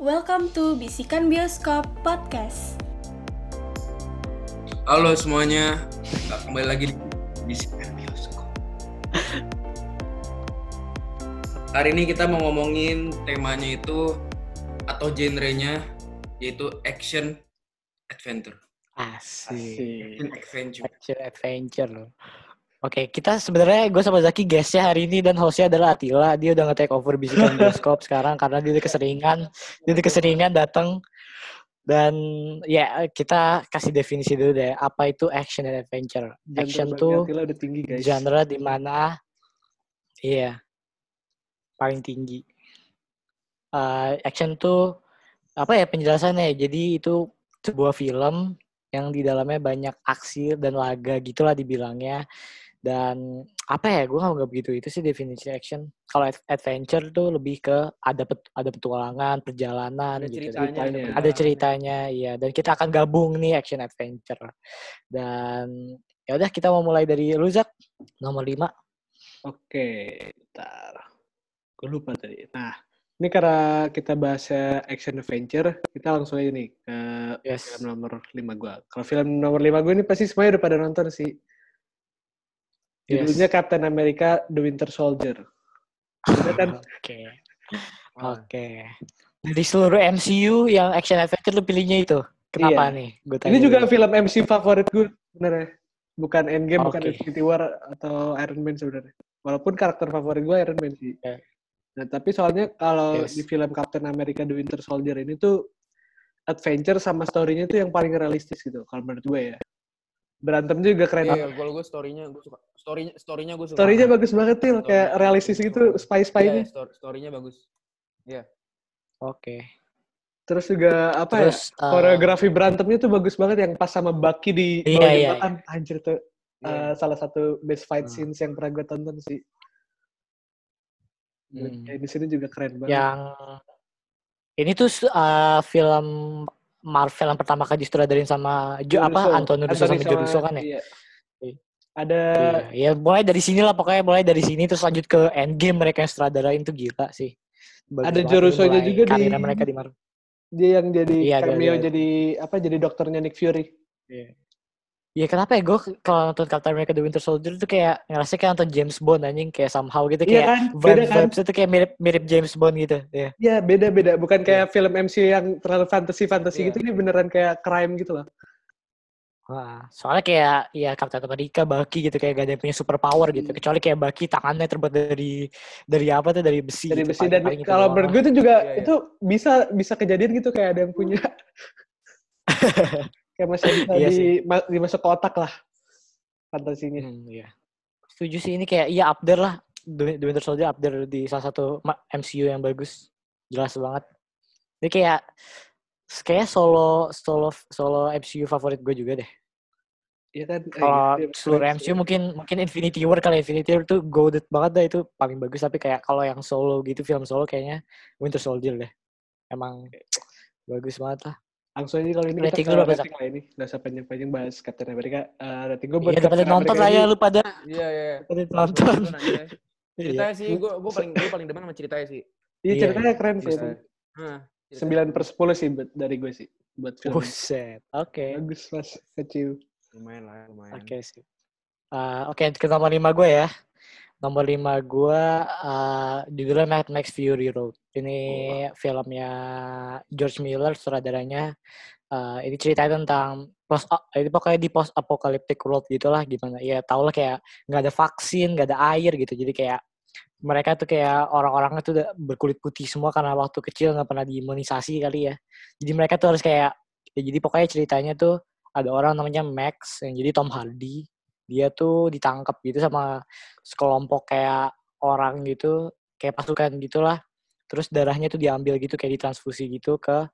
Welcome to Bisikan Bioskop Podcast. Halo semuanya, kembali lagi di Bisikan Bioskop. Hari ini kita mau ngomongin temanya itu atau genrenya yaitu action adventure. Asik. Action adventure. Action adventure. Oke, kita sebenarnya gue sama Zaki guestnya hari ini dan hostnya adalah Atila. Dia udah nge-take over bisikan bioskop sekarang karena dia udah keseringan, dia udah keseringan datang. Dan ya kita kasih definisi dulu deh, apa itu action and adventure? Action tuh Atila udah tinggi guys. genre di mana iya paling tinggi. Uh, action tuh apa ya penjelasannya? Jadi itu sebuah film yang di dalamnya banyak aksi dan laga gitulah dibilangnya. Dan apa ya? Gue nggak begitu itu sih definisi action. Kalau ad- adventure tuh lebih ke ada pet- ada petualangan, perjalanan Ada gitu. ceritanya, ada Ada ceritanya, iya. Dan kita akan gabung nih action adventure. Dan ya udah kita mau mulai dari lu Zak, nomor 5. Oke, bentar. Gue lupa tadi. Nah, ini karena kita bahasnya action adventure, kita langsung aja nih ke Yes. film nomor 5 gue. Kalau film nomor 5 gue ini pasti semuanya udah pada nonton sih. Yes. Judulnya Captain America The Winter Soldier. Kan? Oke. Oke. Dari seluruh MCU yang action adventure lu pilihnya itu. Kenapa Iya. nih? Gua Ini juga dulu. film MC favorit gue sebenarnya. Bukan Endgame, bukan Oke. Infinity War atau Iron Man sebenarnya. Walaupun karakter favorit gue Iron Man sih. Oke. Nah, tapi soalnya kalau Yes. di film Captain America The Winter Soldier ini tuh adventure sama story-nya tuh yang paling realistis gitu kalau menurut gue ya. Berantem juga keren Iya, banget. kalau gue story-nya gue suka. Story-nya story-nya gue suka. Story-nya bagus banget tuh, kayak realistis gitu, spy-spy-nya. Iya, story- story-nya bagus. Oke. Terus juga apa Terus ya? eh, Koreografi berantemnya tuh bagus banget yang pas sama Bucky di Iya, iya, jembatan. Anjir tuh Iya. eh, salah satu best fight Hmm. scenes yang pernah gue tonton sih. hmm, Kayak di sini juga keren banget. yang ini tuh eh, film Marvel yang pertama kali disutradarain sama Jo, apa. Antonio Russo sama Joe Russo kan ya? iya. Ada Iya, ya mulai dari sini lah pokoknya mulai dari sini terus lanjut ke Endgame mereka yang sutradarain tuh gila sih. Bagus Ada ini Russo-nya juga di- mereka di Marvel. dia yang jadi Iya, cameo jadi apa jadi dokternya Nick Fury. Iya kenapa ya gue kalau nonton Captain America The Winter Soldier tuh kayak ngerasa kayak nonton James Bond anjing kayak somehow gitu Iya kayak kan? vibes Beda kan? vibes itu kayak mirip mirip James Bond gitu ya. Iya, beda-beda. Bukan kayak film MC yang terlalu fantasi-fantasi Iya. gitu. Ini beneran kayak crime gitu loh. Wah, soalnya kayak ya Captain America Bucky gitu kayak gak ada yang punya super power gitu Hmm. kecuali kayak Bucky tangannya terbuat dari dari apa tuh dari besi Dari gitu, besi dan paling itu kalau menurut gue itu juga Iya, iya. itu bisa bisa kejadian gitu kayak ada yang punya kayak masih bisa Iya di ma- dimasuk ke otak lah fantasinya. Hmm, iya. Setuju sih ini kayak iya up there lah The Winter Soldier up there di salah satu MCU yang bagus. Jelas banget. Ini kayak kayak solo solo solo MCU favorit gue juga deh. Iya kan? Kalau gitu, seluruh keren MCU mungkin mungkin Infinity War kali Infinity War tuh goated banget dah itu paling bagus tapi kayak kalau yang solo gitu film solo kayaknya Winter Soldier deh. Emang bagus banget lah. Langsung aja kalau ini Rating kita berapa, rating lah ini. Gak usah panjang-panjang bahas Captain America. Eh, rating gue buat Iya pada Captain nonton America lah ya lu pada Iya, iya. pada nonton. Iya. Ceritanya sih gue gue paling gue paling demen sama ceritanya sih. Iya, Iya, ceritanya keren sih. 9 per 10 sih buat- dari gue sih. Buat film. Buset. Oke. Bagus mas, kecil. lumayan lah, lumayan. Oke sih. Eh, Oke, ke nomor lima gue ya. Nomor lima gue uh, judulnya Mad Max Fury Road. Ini filmnya George Miller, sutradaranya. Eh, ini ceritanya tentang post, ini pokoknya di post apocalyptic world gitulah gimana. Ya tau lah kayak nggak ada vaksin, nggak ada air gitu. Jadi kayak mereka tuh kayak orang-orangnya tuh udah berkulit putih semua karena waktu kecil nggak pernah diimunisasi kali ya. Jadi mereka tuh harus kayak, ya jadi pokoknya ceritanya tuh ada orang namanya Max yang jadi Tom Hardy dia tuh ditangkap gitu sama sekelompok kayak orang gitu kayak pasukan gitulah. Terus darahnya tuh diambil gitu kayak ditransfusi gitu ke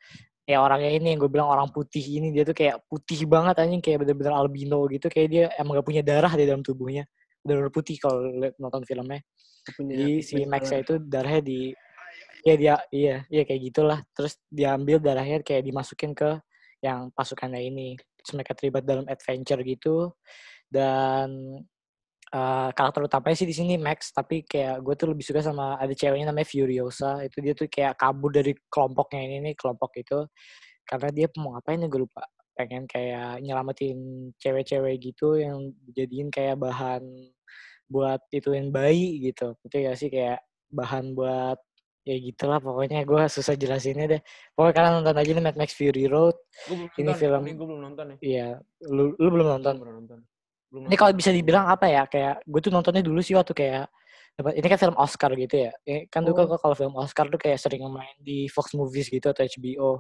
ya orangnya ini yang gue bilang orang putih ini. Dia tuh kayak putih banget anjing kayak bener-bener albino gitu. Kayak dia emang gak punya darah di dalam tubuhnya. Bener-bener putih kalau nonton filmnya. Punya jadi si punya Max salah. itu darahnya di ya dia iya iya kayak gitulah. Terus diambil darahnya kayak dimasukin ke yang pasukannya ini. Terus mereka terlibat dalam adventure gitu dan eh, karakter utamanya sih di sini Max, tapi kayak gue tuh lebih suka sama ada ceweknya namanya Furiosa. Itu dia tuh kayak kabur dari kelompoknya ini nih, kelompok itu. Karena dia mau ngapain ya gue lupa. Pengen kayak nyelamatin cewek-cewek gitu yang dijadiin kayak bahan buat ituin bayi gitu. Itu ya sih kayak bahan buat ya gitulah pokoknya gue susah jelasinnya deh. Pokoknya kalian nonton aja nih Mad Max Fury Road. Ini nonton. film- Ini gue belum nonton ya. Iya, lu, lu belum nonton. Belum nonton. Belum Ini kalau bisa dibilang apa ya? Kayak gue tuh nontonnya dulu sih waktu kayak dapat ini kan film Oscar gitu ya. Kan dulu Oh. kalau film Oscar tuh kayak sering main di Fox Movies gitu atau HBO.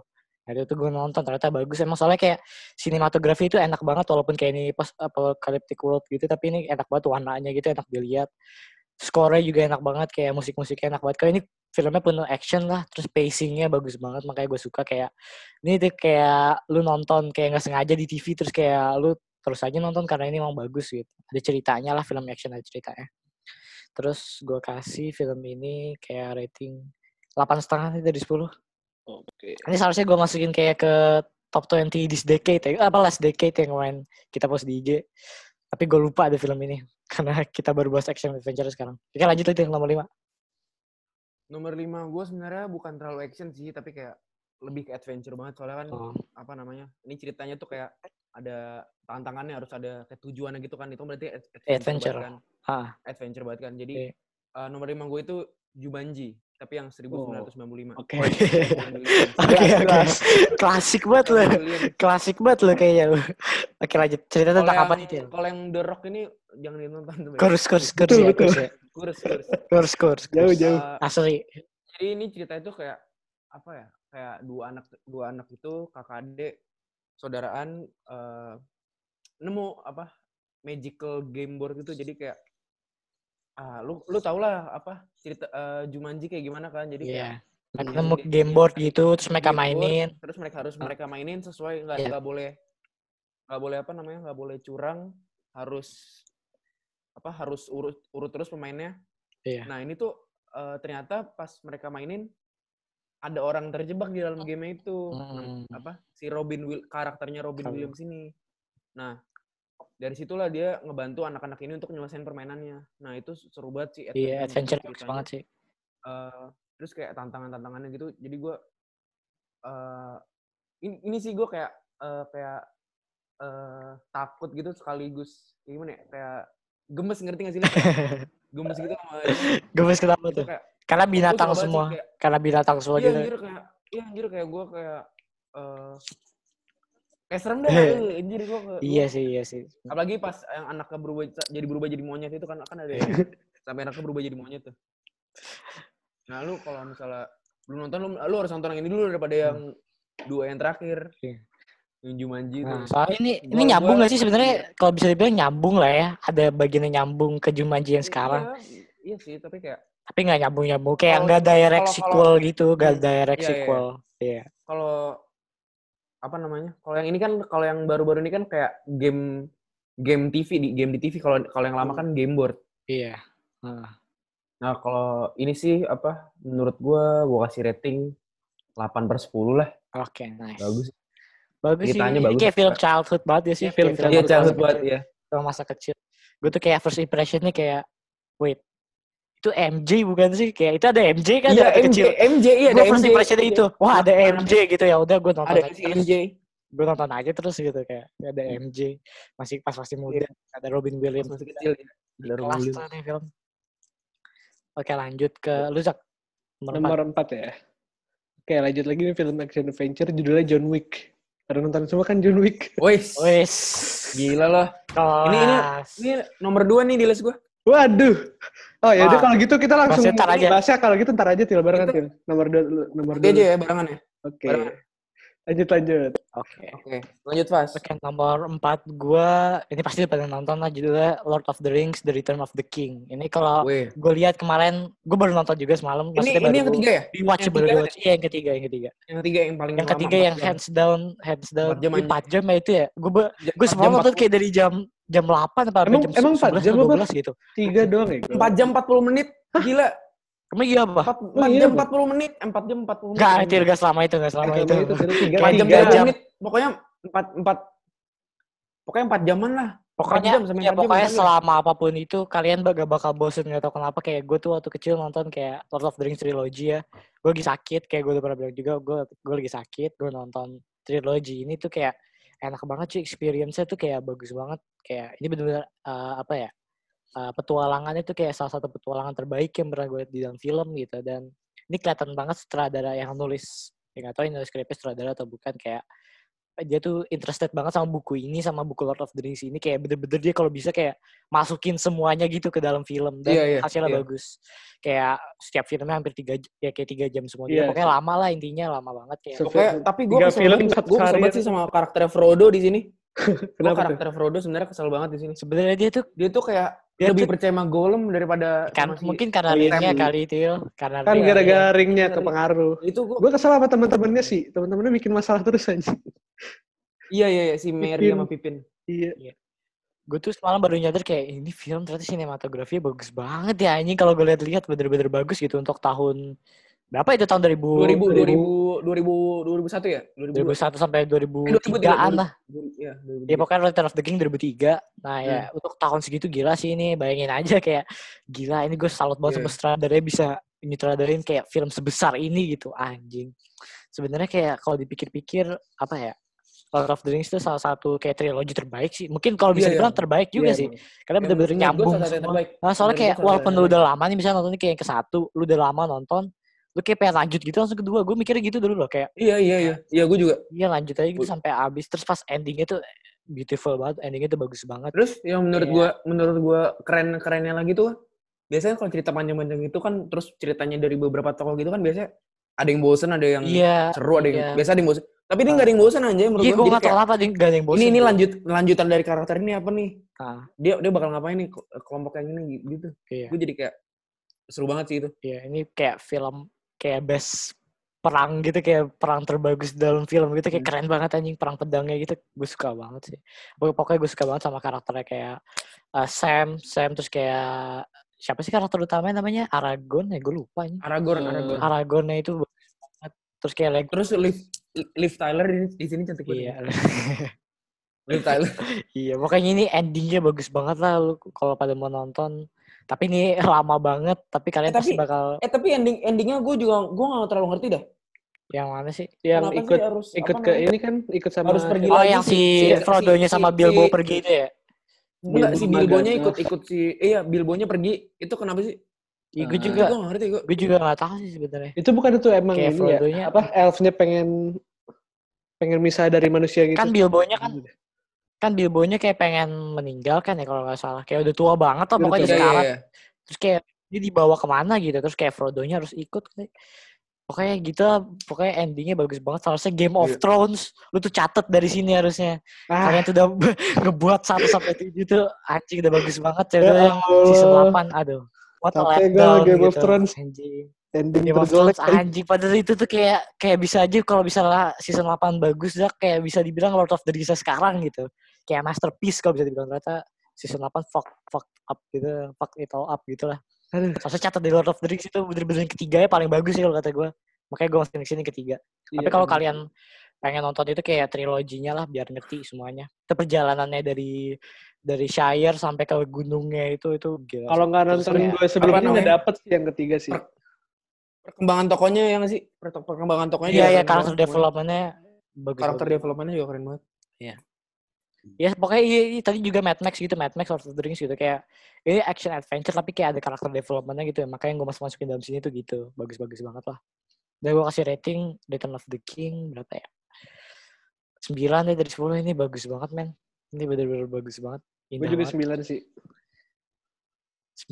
Nah itu tuh gue nonton ternyata bagus. Emang soalnya kayak sinematografi itu enak banget walaupun kayak ini pas apocalyptic world gitu tapi ini enak banget warnanya gitu enak dilihat. Score-nya juga enak banget kayak musik-musiknya enak banget. Kayak ini filmnya penuh action lah, terus pacingnya bagus banget makanya gue suka kayak ini tuh kayak lu nonton kayak nggak sengaja di TV terus kayak lu terus aja nonton karena ini emang bagus gitu. Ada ceritanya lah film action ada ceritanya. Terus gue kasih film ini kayak rating 8 setengah dari 10. Oke. Ini seharusnya gue masukin kayak ke top 20 this decade ya. Apa last decade yang kemarin kita post di IG. Tapi gue lupa ada film ini. Karena kita baru bahas action adventure sekarang. Oke lanjut lagi yang nomor 5. Nomor 5 gue sebenarnya bukan terlalu action sih, tapi kayak lebih ke adventure banget soalnya kan Oh. apa namanya? Ini ceritanya tuh kayak ada tantangannya harus ada kayak tujuannya gitu kan. Itu berarti ad- adventure, Adventure. banget kan. Ah, Adventure banget kan. Jadi Iya. eh, nomor 5 gue itu Jumanji, tapi yang 1995. Oke. Oke oke. Klasik banget loh. Klasik banget loh kayaknya. Oke lanjut. Cerita Kalau tentang apa nih, Til? kalau yang The Rock ini jangan ditonton tuh. men. Kurs, kurs, kurs Betul, ya, kurs ya. Kurs, kurs. Kurs, kurs. Jauh, jauh. Eh, Asli. jadi ini cerita itu kayak apa ya kayak dua anak dua anak itu kakak adik saudaraan eh, nemu apa magical game board gitu jadi kayak ah lu lu tau lah apa cerita eh, Jumanji kayak gimana kan jadi kayak. Mereka Iya, nemu dia- game board gitu, terus mereka game board, mainin. terus mereka harus Ah. mereka mainin sesuai nggak Iya. nggak boleh nggak boleh apa namanya nggak boleh curang harus apa harus urut urut terus pemainnya Iya. nah ini tuh eh, ternyata pas mereka mainin ada orang terjebak di dalam game itu Hmm. apa si Robin Will karakternya Robin Tahu. Williams ini nah dari situlah dia ngebantu anak-anak ini untuk nyelesain permainannya nah itu seru banget sih Iya, adventure bagus ceritanya. banget sih. Eh, terus kayak tantangan-tantangannya gitu jadi gue eh ini, ini sih gue kayak eh, kayak eh takut gitu sekaligus gimana ya kayak gemes ngerti gak sih lu? Gemes gitu sama. Gemes kenapa tuh? kayak Karena binatang semua. kayak, Karena binatang semua iya gitu. anjir kayak iya anjir kayak gue kayak eh kayak serem deh eh, anjir gue Iya sih, iya sih. apalagi pas yang anaknya berubah jadi berubah jadi monyet itu kan kan ada yang sampai anaknya berubah jadi monyet tuh nah lu kalau misalnya belum nonton lu, lu harus nonton yang ini dulu daripada yang dua yang terakhir Iya. yang Jumanji Nah, soalnya ini ini Gua- nyambung gua- gak sih sebenarnya kalau bisa dibilang nyambung lah ya. Ada bagiannya nyambung ke Jumanji yang sekarang. iya, iya sih tapi kayak Tapi nggak nyambung-nyambung. Kayak Kalau- nggak direct kalau- sequel gitu. Nggak Hmm, direct iya, iya. sequel. Iya. kalau apa namanya kalau yang ini kan kalau yang baru-baru ini kan kayak game game TV di game di TV kalau kalau yang lama kan game board Iya. Nah, nah kalau ini sih apa menurut gua gua kasih rating 8 per 10 lah Oke, nice. bagus Bagus sih. Ceritanya Ini bagus. kayak film childhood banget ya sih. Iya, film Kayak Iya childhood kecil. ya Sama masa kecil. Gue tuh kayak first impressionnya kayak, wait, itu MJ bukan sih? Kayak itu ada MJ kan? iya MJ kecil. MJ iya ada MJ impressionnya itu. Wah ada MJ gitu ya. Udah gue nonton ada aja. MJ Gue nonton aja terus gitu kayak ada MJ. Masih pas masih muda. Ada Robin Williams. masih kecil ya ada Robin Williams. nih film. Oke lanjut ke lu Zak. Nomor empat. Nomor 4 ya. Oke, lanjut lagi nih film action adventure judulnya John Wick. Pada nonton semua kan John Wick. Wis, Wes. gila loh. Ini- ini-. Ini nomor dua nih di list gue. Waduh. Oh ya udah kalau gitu kita langsung Bahasnya ntar aja. bahasnya kalau gitu ntar aja til barengan til. Nomor dua dulu, nomor Dia dua. aja ya barengan ya. Oke. Barengan. Lanjut lanjut. Oke. Oke, lanjut Fas. Oke, nomor 4 gua ini pasti udah pada nonton lah judulnya Lord of the Rings The Return of the King. Ini kalau gue lihat kemarin, gue baru nonton juga semalam. Ini ini yang ketiga ya? Rewatch Yang baru ketiga rewatch. Iya yang ketiga, yang ketiga. Yang ketiga yang paling Yang ketiga empat yang jam. hands down, hands down. Empat jam Ini aja. 4 jam ya itu ya. Gue gue empat semalam nonton 40 kayak dari jam jam 8 apa sampai Emang- jam emang 11 empat jam atau apa? 12 gitu. Tiga doang ya. gua. 4 jam 40 menit. Gila. Emang iya apa? 4, Oh, iya, jam Bang. 40 menit. 4 jam 40 menit. Enggak, itu enggak selama itu, enggak selama itu. itu, tiga, tiga, Empat jam tiga 30 jam. menit. Pokoknya 4 4 pokoknya 4 jaman lah. Pokoknya, jam, ya jam, pokoknya jam. selama apa pun itu kalian gak bakal bosen gak tau kenapa kayak gue tuh waktu kecil nonton kayak Lord of the Rings trilogy ya. Gue lagi sakit kayak gue udah pernah bilang juga gue gue lagi sakit gue nonton trilogy ini tuh kayak enak banget sih experience-nya tuh kayak bagus banget. Kayak ini bener-bener eh, apa ya eh, petualangannya tuh kayak salah satu petualangan terbaik yang pernah gue di dalam film gitu. Dan ini kelihatan banget sutradara yang nulis ya nggak tahu ini nulis skripnya sutradara atau bukan kayak dia tuh interested banget sama buku ini sama buku Lord of the Rings ini kayak bener-bener dia kalau bisa kayak masukin semuanya gitu ke dalam film dan Iya, iya, hasilnya iya. bagus kayak setiap filmnya hampir tiga ya kayak tiga jam semua Iya gitu. pokoknya sih. lama lah intinya lama banget kayak Pokoknya, tapi gue kesel film, gue kesel banget sih sama karakter Frodo di sini. Gue karakter Frodo sebenarnya kesel banget di sini. sebenarnya dia tuh Dia tuh kayak Dia lebih tuh- percaya sama Golem daripada kan si mungkin karena ringnya kali itu karena Kan gara-gara ringnya Iya, kepengaruh. Itu gue Gue kesel sama teman-temannya sih. Teman-temannya bikin masalah terus aja. Iya iya iya, si Mary Pipin. sama Pipin. Iya. gue tuh semalam baru nyadar kayak ini film ternyata sinematografinya bagus banget ya anjing kalau gue lihat-lihat bener-bener bagus gitu untuk tahun berapa itu tahun 2000 2000 2000 2000 2001 ya? 2002. 2001 sampai Eh, 2003-an lah. Iya, Ya pokoknya Return of the King 2003. Nah ya Hmm. untuk tahun segitu gila sih ini. Bayangin aja kayak gila ini gue salut banget sama Iya. sutradaranya bisa nyutradarin kayak film sebesar ini gitu anjing. Sebenarnya kayak kalau dipikir-pikir apa ya? Lord of the Rings itu salah satu kayak trilogi terbaik sih. Mungkin kalau bisa Iya, iya. dibilang terbaik juga Iya, sih. emang. Karena bener-bener nyambung. Nah, soalnya kayak walaupun lu udah lama nih misalnya nontonnya kayak yang ke satu, lu udah lama nonton, lu kayak pengen lanjut gitu langsung kedua. Gue mikirnya gitu dulu loh kayak Iya iya iya. Iya gue juga. iya lanjut aja gitu Gua- sampai habis. Terus pas endingnya tuh beautiful banget, endingnya tuh bagus banget. Terus yang menurut Iya. gua menurut gua keren-kerennya lagi tuh biasanya kalau cerita panjang-panjang itu kan terus ceritanya dari beberapa tokoh gitu kan biasanya ada yang bosen, ada yang Iya. seru, ada yang iya. biasa ada yang bosen. Tapi ini nggak ada yang bosen aja menurut Iya, gua. gue gak dia gak ada yang bosen. ini ini lanjut lanjutan dari karakter ini apa nih? Nah, Dia dia bakal ngapain nih ke- kelompok yang ini gitu. iya, Gue jadi kayak seru banget sih itu. iya. Ini kayak film kayak best perang gitu kayak perang terbagus dalam film gitu kayak Hmm. keren banget anjing perang pedangnya gitu gue suka banget sih Pokoknya- pokoknya gue suka banget sama karakternya kayak uh, Sam Sam terus kayak siapa sih karakter utamanya namanya Aragon ya gue lupa ini Aragorn, Eh, Aragorn. Aragonnya itu bagus banget terus kayak Leg Terus Liv, Liv Tyler di, di sini cantik banget. iya Liv Tyler. iya pokoknya ini endingnya bagus banget lah lu kalau pada mau nonton tapi ini lama banget tapi kalian Eh, pasti tapi- bakal Eh tapi ending endingnya gue juga gue nggak terlalu ngerti dah. yang mana sih Yang Kenapa ikut sih harus ikut ke namanya? ini kan ikut sama Harus pergi oh lagi yang si si- Frodo-nya si- sama si- Bilbo si- pergi itu ya Enggak, si Bilbo Bilbonya Magadha. ikut ikut si eh, iya Bilbonya pergi. Itu kenapa sih? Iya, gue Ah. juga Gue gak ngerti gue. gue juga nggak tahu sih sebenarnya itu bukan itu emang Kayak ini ya apa elfnya pengen pengen misah dari manusia gitu kan Bilbonya kan kan Bilbonya kayak pengen meninggal kan ya kalau nggak salah kayak udah tua banget lah Udah pokoknya dia Iya, iya, iya. terus kayak dia dibawa ke mana gitu terus kayak Frodo-nya harus ikut kayak- pokoknya gitu lah pokoknya endingnya bagus banget harusnya Game of Iya. Thrones lu tuh catet dari sini harusnya ah kalian tuh udah ngebuat satu sampai tujuh tuh anjing udah bagus banget ya ceritanya yang season Allah 8 aduh what a letdown Game of gitu. Thrones. anjing ending Game of Thrones anjing padahal itu tuh kayak kayak bisa aja kalau bisa lah season 8 bagus dah kayak bisa dibilang Lord of the Rings sekarang gitu. Kayak masterpiece kalau bisa dibilang ternyata season 8 fuck fuck up gitu, fuck it all up gitu lah. Aduh. Soalnya catat di Lord of the Rings itu bener-bener yang ketiga ya paling bagus sih kalau kata gue. Makanya gue masukin ke sini ketiga. Tapi Iya, kalau bener. kalian pengen nonton itu kayak triloginya lah biar ngerti semuanya. Itu perjalanannya dari dari Shire sampai ke gunungnya itu itu gila. kalau nggak nonton kayak- dua sebelumnya udah dapet sih yang ketiga sih Per- Perkembangan tokonya ya nggak sih? Per- Perkembangan tokonya Iya juga iya karakter developmentnya bagus. Karakter developmentnya juga keren banget. Ya pokoknya iya, iya, tadi juga Mad Max gitu, Mad Max Lord of the Rings gitu kayak ini action adventure tapi kayak ada karakter developmentnya gitu ya. Makanya gue masuk masukin dalam sini tuh gitu, bagus-bagus banget lah. Dan gue kasih rating Return of the King berapa ya? 9 deh dari 10 ini bagus banget men. Ini bener-bener bagus banget. gue juga banget. sembilan sih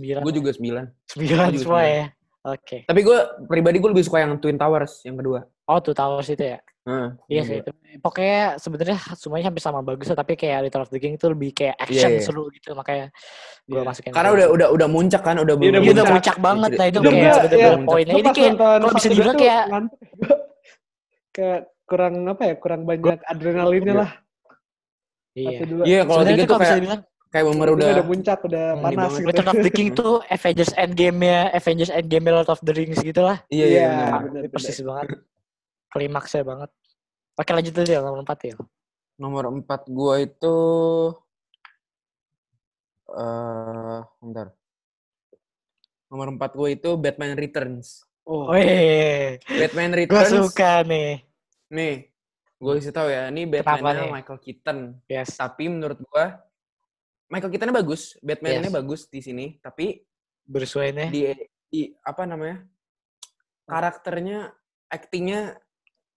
9. Gue juga 9. 9 juga semua sembilan. ya. Oke. Tapi gue pribadi gue lebih suka yang Twin Towers yang kedua. Oh, Two Towers itu ya. Heeh. Iya sih. itu. Pokoknya sebenarnya semuanya hampir sama bagus tapi kayak Return of the King itu lebih kayak Iya, action iya. seru gitu makanya gue Iya. masukin. Karena udah udah udah muncak kan, udah Iya, Iya udah udah muncak. muncak banget nah itu Udah kayak ya. poinnya. Ini kayak kalau bisa dibilang kayak kayak kurang apa ya kurang banyak adrenalinnya Iya. lah iya. Iya, kalau tiga tuh tuh kayak kayak bener udah, udah udah puncak udah Hmm, panas gitu Return of the King tuh Avengers Endgame-nya, Avengers Endgame Lord of the Rings gitu lah. iya iya. Iya. persis banget. Klimaksnya banget. Oke lanjut aja nomor 4 ya. Nomor 4 gua itu eh bentar. Nomor empat gue itu Batman Returns. Oh, Wih, Batman gue Returns. suka nih. Nih, gue kasih tahu ya, ini Batman-nya nih? Michael Keaton. Yes. Tapi menurut gue Michael Keaton-nya bagus, Batman-nya Yes. bagus di sini, tapi Bruce Wayne-nya. di di apa namanya? Karakternya, actingnya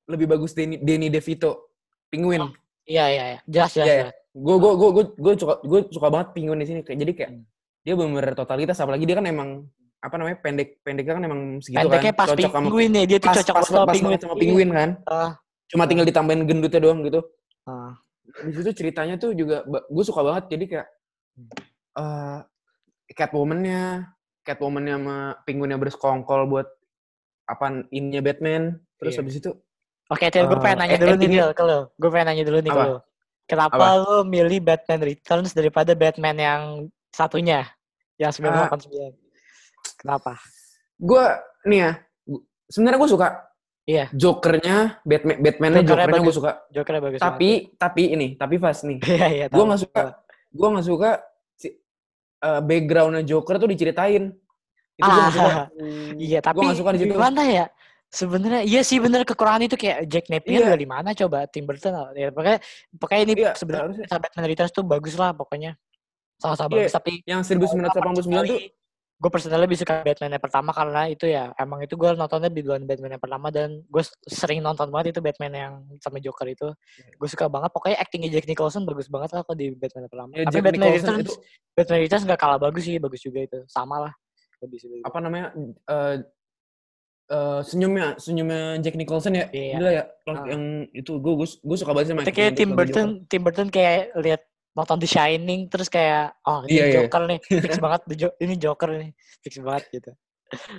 lebih bagus Danny, Danny DeVito, Penguin. Oh, Iya, iya, iya. Jelas, jelas. Iya, jelas. Gue gue gue gue gue suka gue suka banget Penguin di sini kayak jadi kayak Hmm. dia benar totalitas apalagi dia kan emang apa namanya pendek pendeknya kan emang segitu Pendeknya kan pas cocok sama penguin ya, dia tuh pas, cocok pas, sama pas penguin. sama penguin kan Ah. cuma tinggal ditambahin gendutnya doang gitu Ah. di situ ceritanya tuh juga gue suka banget jadi kayak eh Catwoman-nya Catwoman-nya sama penguinnya bersekongkol buat apa ininya Batman terus Iya. habis itu Oke, Til, gue Eh, pengen nanya eh, dulu nih, endingnya- Til, ke lo. Gue pengen nanya dulu nih ke lo. Kenapa Apa? lo milih Batman Returns daripada Batman yang satunya? Yang 1989. Kenapa? gue nih ya sebenarnya gue suka Iya. Jokernya Batman Batman-nya Jokernya Jokernya gue suka Jokernya bagus tapi tapi ini tapi fast nih banget. Iya, iya. gue nggak suka gue nggak suka si eh, backgroundnya Joker tuh diceritain itu gue nggak suka Ah, iya, tapi nggak suka di situ. gimana ya? Sebenarnya iya sih bener kekurangan itu kayak Jack Napier Iya. dari mana coba Tim Burton ya. Pokoknya pokoknya ini Iya, sebenarnya. Batman Returns tuh bagus lah pokoknya. Sama-sama Iya, bagus tapi yang 1989 tuh gue personally lebih suka Batman yang pertama karena itu ya emang itu gue nontonnya di duluan Batman yang pertama dan gue sering nonton banget itu Batman yang sama Joker itu. Iya. gue suka banget pokoknya actingnya Jack Nicholson bagus banget lah kalau di Batman yang pertama. Ya, tapi Jack Batman Nicholson Returns itu- Batman Returns nggak kalah bagus sih bagus juga itu. Sama lah. Lebih apa namanya eh eh, senyumnya senyumnya Jack Nicholson ya Iya. gila ya Ah. yang itu gue gue suka banget sama itu kayak Tim Burton Tim Burton kayak lihat nonton The Shining terus kayak oh ini Iya, iya. Joker nih fix banget ini Joker nih fix banget gitu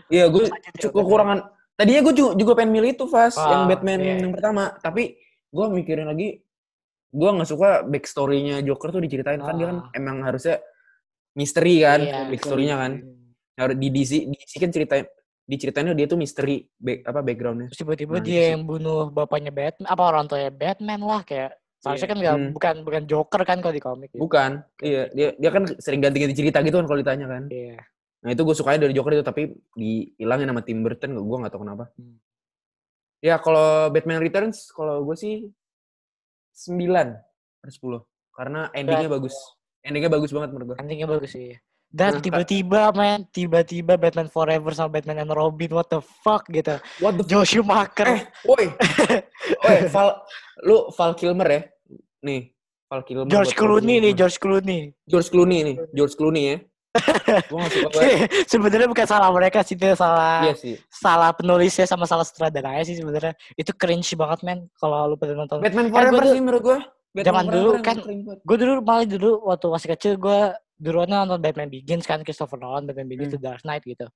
iya gue Lanjut, Til, cukup kekurangan tadinya gue juga, juga pengen milih itu Fast yang Ah, Batman iya. yang pertama tapi gue mikirin lagi gue nggak suka backstory-nya Joker tuh diceritain kan dia kan Ah. emang harusnya misteri kan Iya. backstory-nya kan harus di DC DC kan ceritain diceritain dia tuh misteri back, apa backgroundnya Terus tiba-tiba Nah, dia itu sih. yang bunuh bapaknya Batman, apa orang tuanya Batman lah kayak seharusnya Iya. kan nggak Hmm. bukan bukan Joker kan kalau di komik. gitu. bukan iya dia dia kan sering ganti-ganti cerita gitu kan kalau ditanya kan Iya. nah itu gue sukanya dari Joker itu tapi dihilangin sama Tim Burton gue nggak tahu kenapa Hmm. ya kalau Batman Returns kalau gue sih 9 per 10 karena endingnya bagus endingnya bagus banget menurut gue Endingnya bagus sih. Dan tiba-tiba men, tiba-tiba Batman Forever sama Batman and Robin, what the fuck gitu. what the Joe Schumacher. Eh, woi. Woi, Val lu Val Kilmer ya. Nih, Val Kilmer. George Clooney nih. George Clooney. George Clooney nih, George Clooney ya. Sebenarnya bukan salah mereka sih, itu salah Iya sih. salah penulisnya sama salah sutradaranya sih sebenarnya. Itu cringe banget men kalau lu pada nonton. Batman Forever sih menurut gua. Batman zaman dulu kan gue dulu malah dulu waktu masih kecil gue duluan nonton Batman Begins kan Christopher Nolan Batman Begins Hmm. The Dark Knight gitu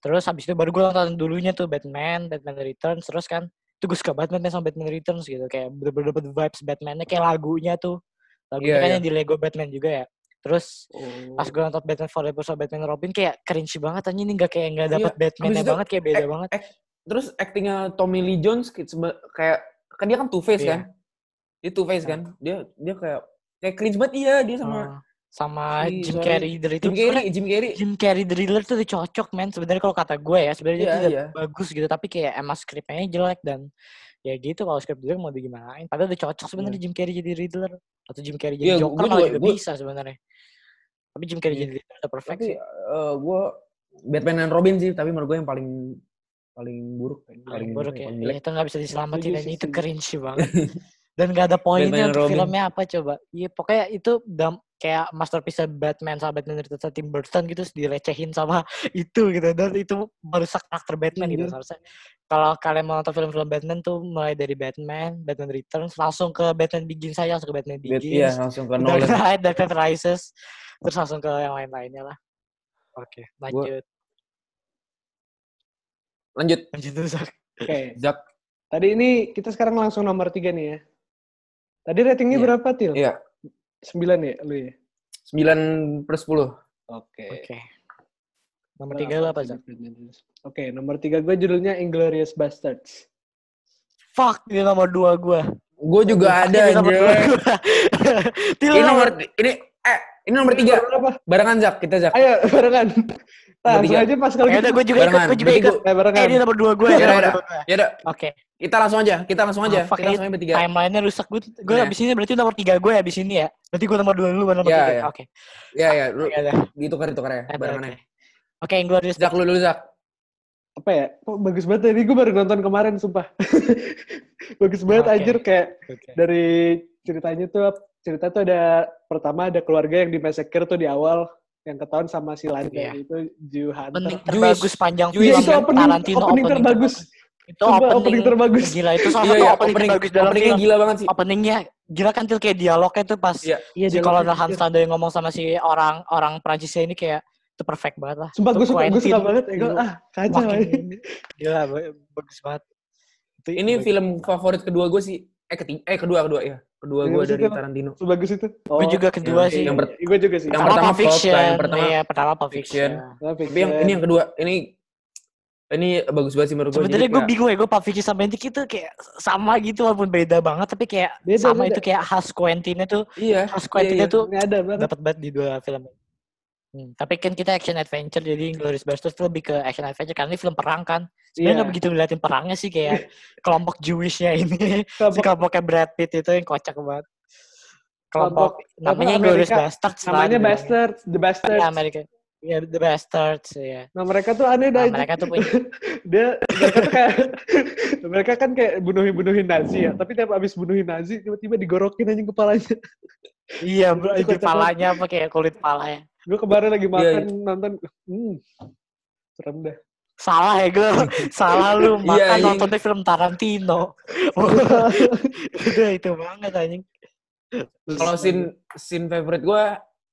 terus habis itu baru gue nonton dulunya tuh Batman Batman Returns terus kan itu gue suka banget Batman sama Batman Returns gitu kayak bener-bener dapet vibes Batman-nya kayak lagunya tuh lagunya Iya, kan iya. yang di Lego Batman juga ya terus Oh. pas gue nonton Batman Forever sama Batman Robin kayak cringe banget aja ini nggak kayak nggak dapet Iya, Batman-nya itu, banget kayak beda banget Terus actingnya Tommy Lee Jones kayak kan dia kan Two Face Iya. kan? Dia Two Face kan? Dia dia kayak kayak cringe banget. Iya dia sama Ah, sama si- Jim Carrey dari itu Jim Carrey, Jim Carrey. Jim Carrey The Riddler tuh cocok men. Sebenarnya kalau kata gue ya sebenarnya Iya, itu udah iya. bagus gitu tapi kayak emang skripnya jelek dan ya gitu kalau skrip jelek mau digimanain. Padahal udah cocok sebenarnya Jim Carrey jadi Riddler atau Jim Carrey jadi Iya, Joker malah juga- juga gua- bisa sebenarnya. Tapi Jim Carrey Iya. jadi Riddler udah perfect Tapi sih. eh gue Batman and Robin sih, tapi menurut gue yang paling paling buruk, paling buruk apa ya, paling ya itu nggak bisa diselamatin dan itu cringe banget dan nggak ada poinnya untuk Robin. filmnya apa coba iya pokoknya itu dam, kayak masterpiece Batman sama Batman Returns Tim Burton gitu terus dilecehin sama itu gitu dan itu merusak karakter Batman gitu Iya. seharusnya kalau kalian mau nonton film-film Batman tuh mulai dari Batman Batman Returns langsung ke Batman Begins saja langsung ke Batman Bat- Begins Iya, langsung ke Dark Nolan. Knight Dark Knight Rises terus langsung ke yang lain-lainnya lah oke lanjut Lanjut, lanjut dulu Zak. Oke. Zak. Tadi ini kita sekarang langsung nomor tiga nih ya. Tadi ratingnya Iya. berapa, Til? Iya, Sembilan ya, lu ya? 9 per 10. Oke. oke nomor tiga lo apa Zak? Oke, nomor tiga gue judulnya Inglorious Bastards. fuck ini nomor dua gue Gue juga ada Ini nomor anjir. Ini nomor nomor ini eh Ini nomor tiga. Berapa? Barengan Zak, kita Zak. Ayo, barengan. Nah, langsung aja pas kalau Ya gitu. udah gue juga ikut, Barengan. gue juga ikut. gua- Eh, barengan. Eh, ini nomor dua gue Ya ya. udah, ya. Ya udah, Oke. kita langsung aja. Kita langsung aja. Fuck, kita langsung aja bertiga. Timeline-nya rusak gue. Gue Nah. abis ini berarti nomor tiga gue abis ini ya. Berarti gue nomor dua dulu baru nomor Ya, tiga. ya. Oke. Ya ya, lu Oke, udah. ditukar tukar ya, Oke, oke. barengannya. Oke, Inglorious Zak lu dulu Zak. apa ya? Kok bagus banget ya? Ini gue baru nonton kemarin, sumpah. bagus banget Oke. anjir kayak Oke. dari ceritanya tuh cerita tuh ada pertama ada keluarga yang di massacre tuh di awal yang ketahuan sama si Landa Iya. itu Jew Hunter. Opening terbagus panjang Jewish. Iya, film itu kan, opening, Tarantino opening, terbagus. Itu Sumpah, opening, opening terbagus. Gila itu salah Iya satu ya, opening, opening terbagus dalam openingnya film. gila banget sih. Openingnya gila kan til kayak dialognya tuh pas si dialognya Colonel anjir. Hans Landa yang ngomong sama si orang orang Prancisnya ini kayak itu perfect banget lah. Sumpah Itu gue suka, gue suka banget. Ya, dulu ah, kacau. gila ba- bagus banget. Itu Ini film favorit kedua gue sih. Eh ketiga, eh kedua kedua ya. Kedua Iya, gue dari apa? Tarantino. Sebagus itu. Oh, Gue juga kedua yang- sih. yang per- gue juga sih. yang pertama pertama Fiction, yang pertama iya, pertama Pulp Fiction. Fiction. Tapi yang ini yang kedua, ini ini bagus banget sih menurut gue. Sebenarnya gue bingung ya, gue Pulp Fiction sama Intik itu kayak sama gitu walaupun beda banget, tapi kayak Beda, sama beda. itu kayak khas Quentin tuh, Iya. khas iya, Quentin iya. tuh ada banget. dapat banget di dua film. ini. Hmm, tapi kan kita action adventure jadi Glorious Bastards tuh lebih ke action adventure karena ini film perang kan. Sebenarnya Iya. nggak begitu ngeliatin perangnya sih kayak kelompok Jewishnya ini, si Kelompok- kelompoknya Brad Pitt itu yang kocak banget. Kelompok Kelompok namanya Amerika, Bastards. namanya. Bastards, The Bastards. Iya, Amerika. Iya, The Bastards ya. Nah mereka tuh aneh dah. Nah, mereka tuh punya dia mereka tuh kayak mereka kan kayak bunuhin bunuhin Nazi ya tapi tiap abis bunuhin Nazi tiba-tiba digorokin anjing kepalanya iya, bro, Itu itu kocak banget. palanya apa kayak kulit palanya. gue kemarin lagi makan Iya, nonton hmm serem dah Salah ya gue, salah lu Iya, makan anjing. nontonnya film Tarantino. Udah itu banget anjing. Kalau scene scene favorite gue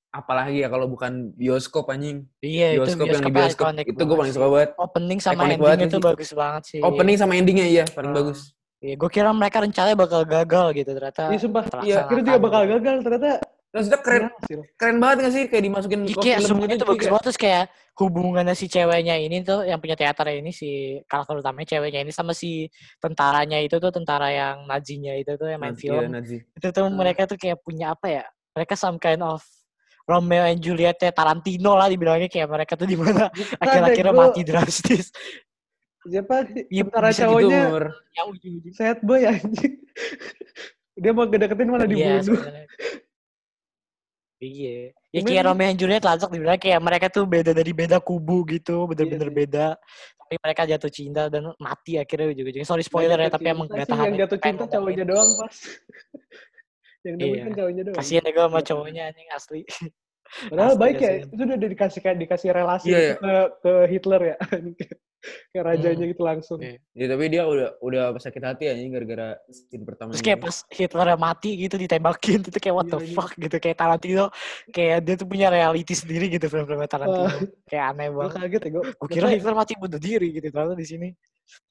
apalagi ya kalau bukan bioskop anjing. Iya itu Bioskop yang di bioskop bioskop itu gue paling suka banget. Opening sama Iconic ending banget itu sih. bagus banget sih. Opening sama endingnya iya paling Ah. bagus. Iya, gue kira mereka rencananya bakal gagal gitu ternyata. Iya sumpah terlaksana kira juga bakal gagal ternyata Maksudnya keren berhasil. keren banget gak sih? Kayak dimasukin ke kayak film semuanya gitu, tuh bagus kayak- banget. Terus kayak hubungannya si ceweknya ini tuh yang punya teaternya ini si karakter utamanya ceweknya ini sama si tentaranya itu tuh tentara yang Nazinya itu tuh yang main Nazi, film. iya, Nazi. itu tuh mereka tuh kayak punya apa ya? Mereka some kind of Romeo and Juliet Tarantino lah dibilangnya. Kayak mereka tuh di mana akhir-akhirnya mati drastis. Siapa Iya, antara bisa cowoknya Gitu, yang ujung-ujung sad boy anjing. Dia mau ngedeketin malah iya dibunuh. sebenarnya iya ya kayak? Romeo and Juliet lah Zak, dibilang kayak mereka tuh beda dari beda kubu gitu bener-bener sih. beda tapi mereka jatuh cinta dan mati akhirnya ujung-ujungnya sorry spoiler ya tapi emang gak tahan yang ya, jatuh cinta cowoknya doang pas yang Iya. kan cowoknya doang kasihan ya gue sama cowoknya anjing asli Padahal Asli, baik ya, itu udah dikasih kayak dikasih relasi Iya, gitu iya. ke ke Hitler ya. kayak rajanya gitu langsung. Iya. Ya, tapi dia udah udah sakit hati anjing gara-gara scene pertama. terus kayak pas Hitler mati gitu ditembakin itu kayak what the Iya, iya. fuck gitu kayak Tarantino kayak dia tuh punya reality sendiri gitu film-film Tarantino kayak aneh Gue banget kaget ya, gue. gue kira Hitler mati bunuh diri gitu ternyata di sini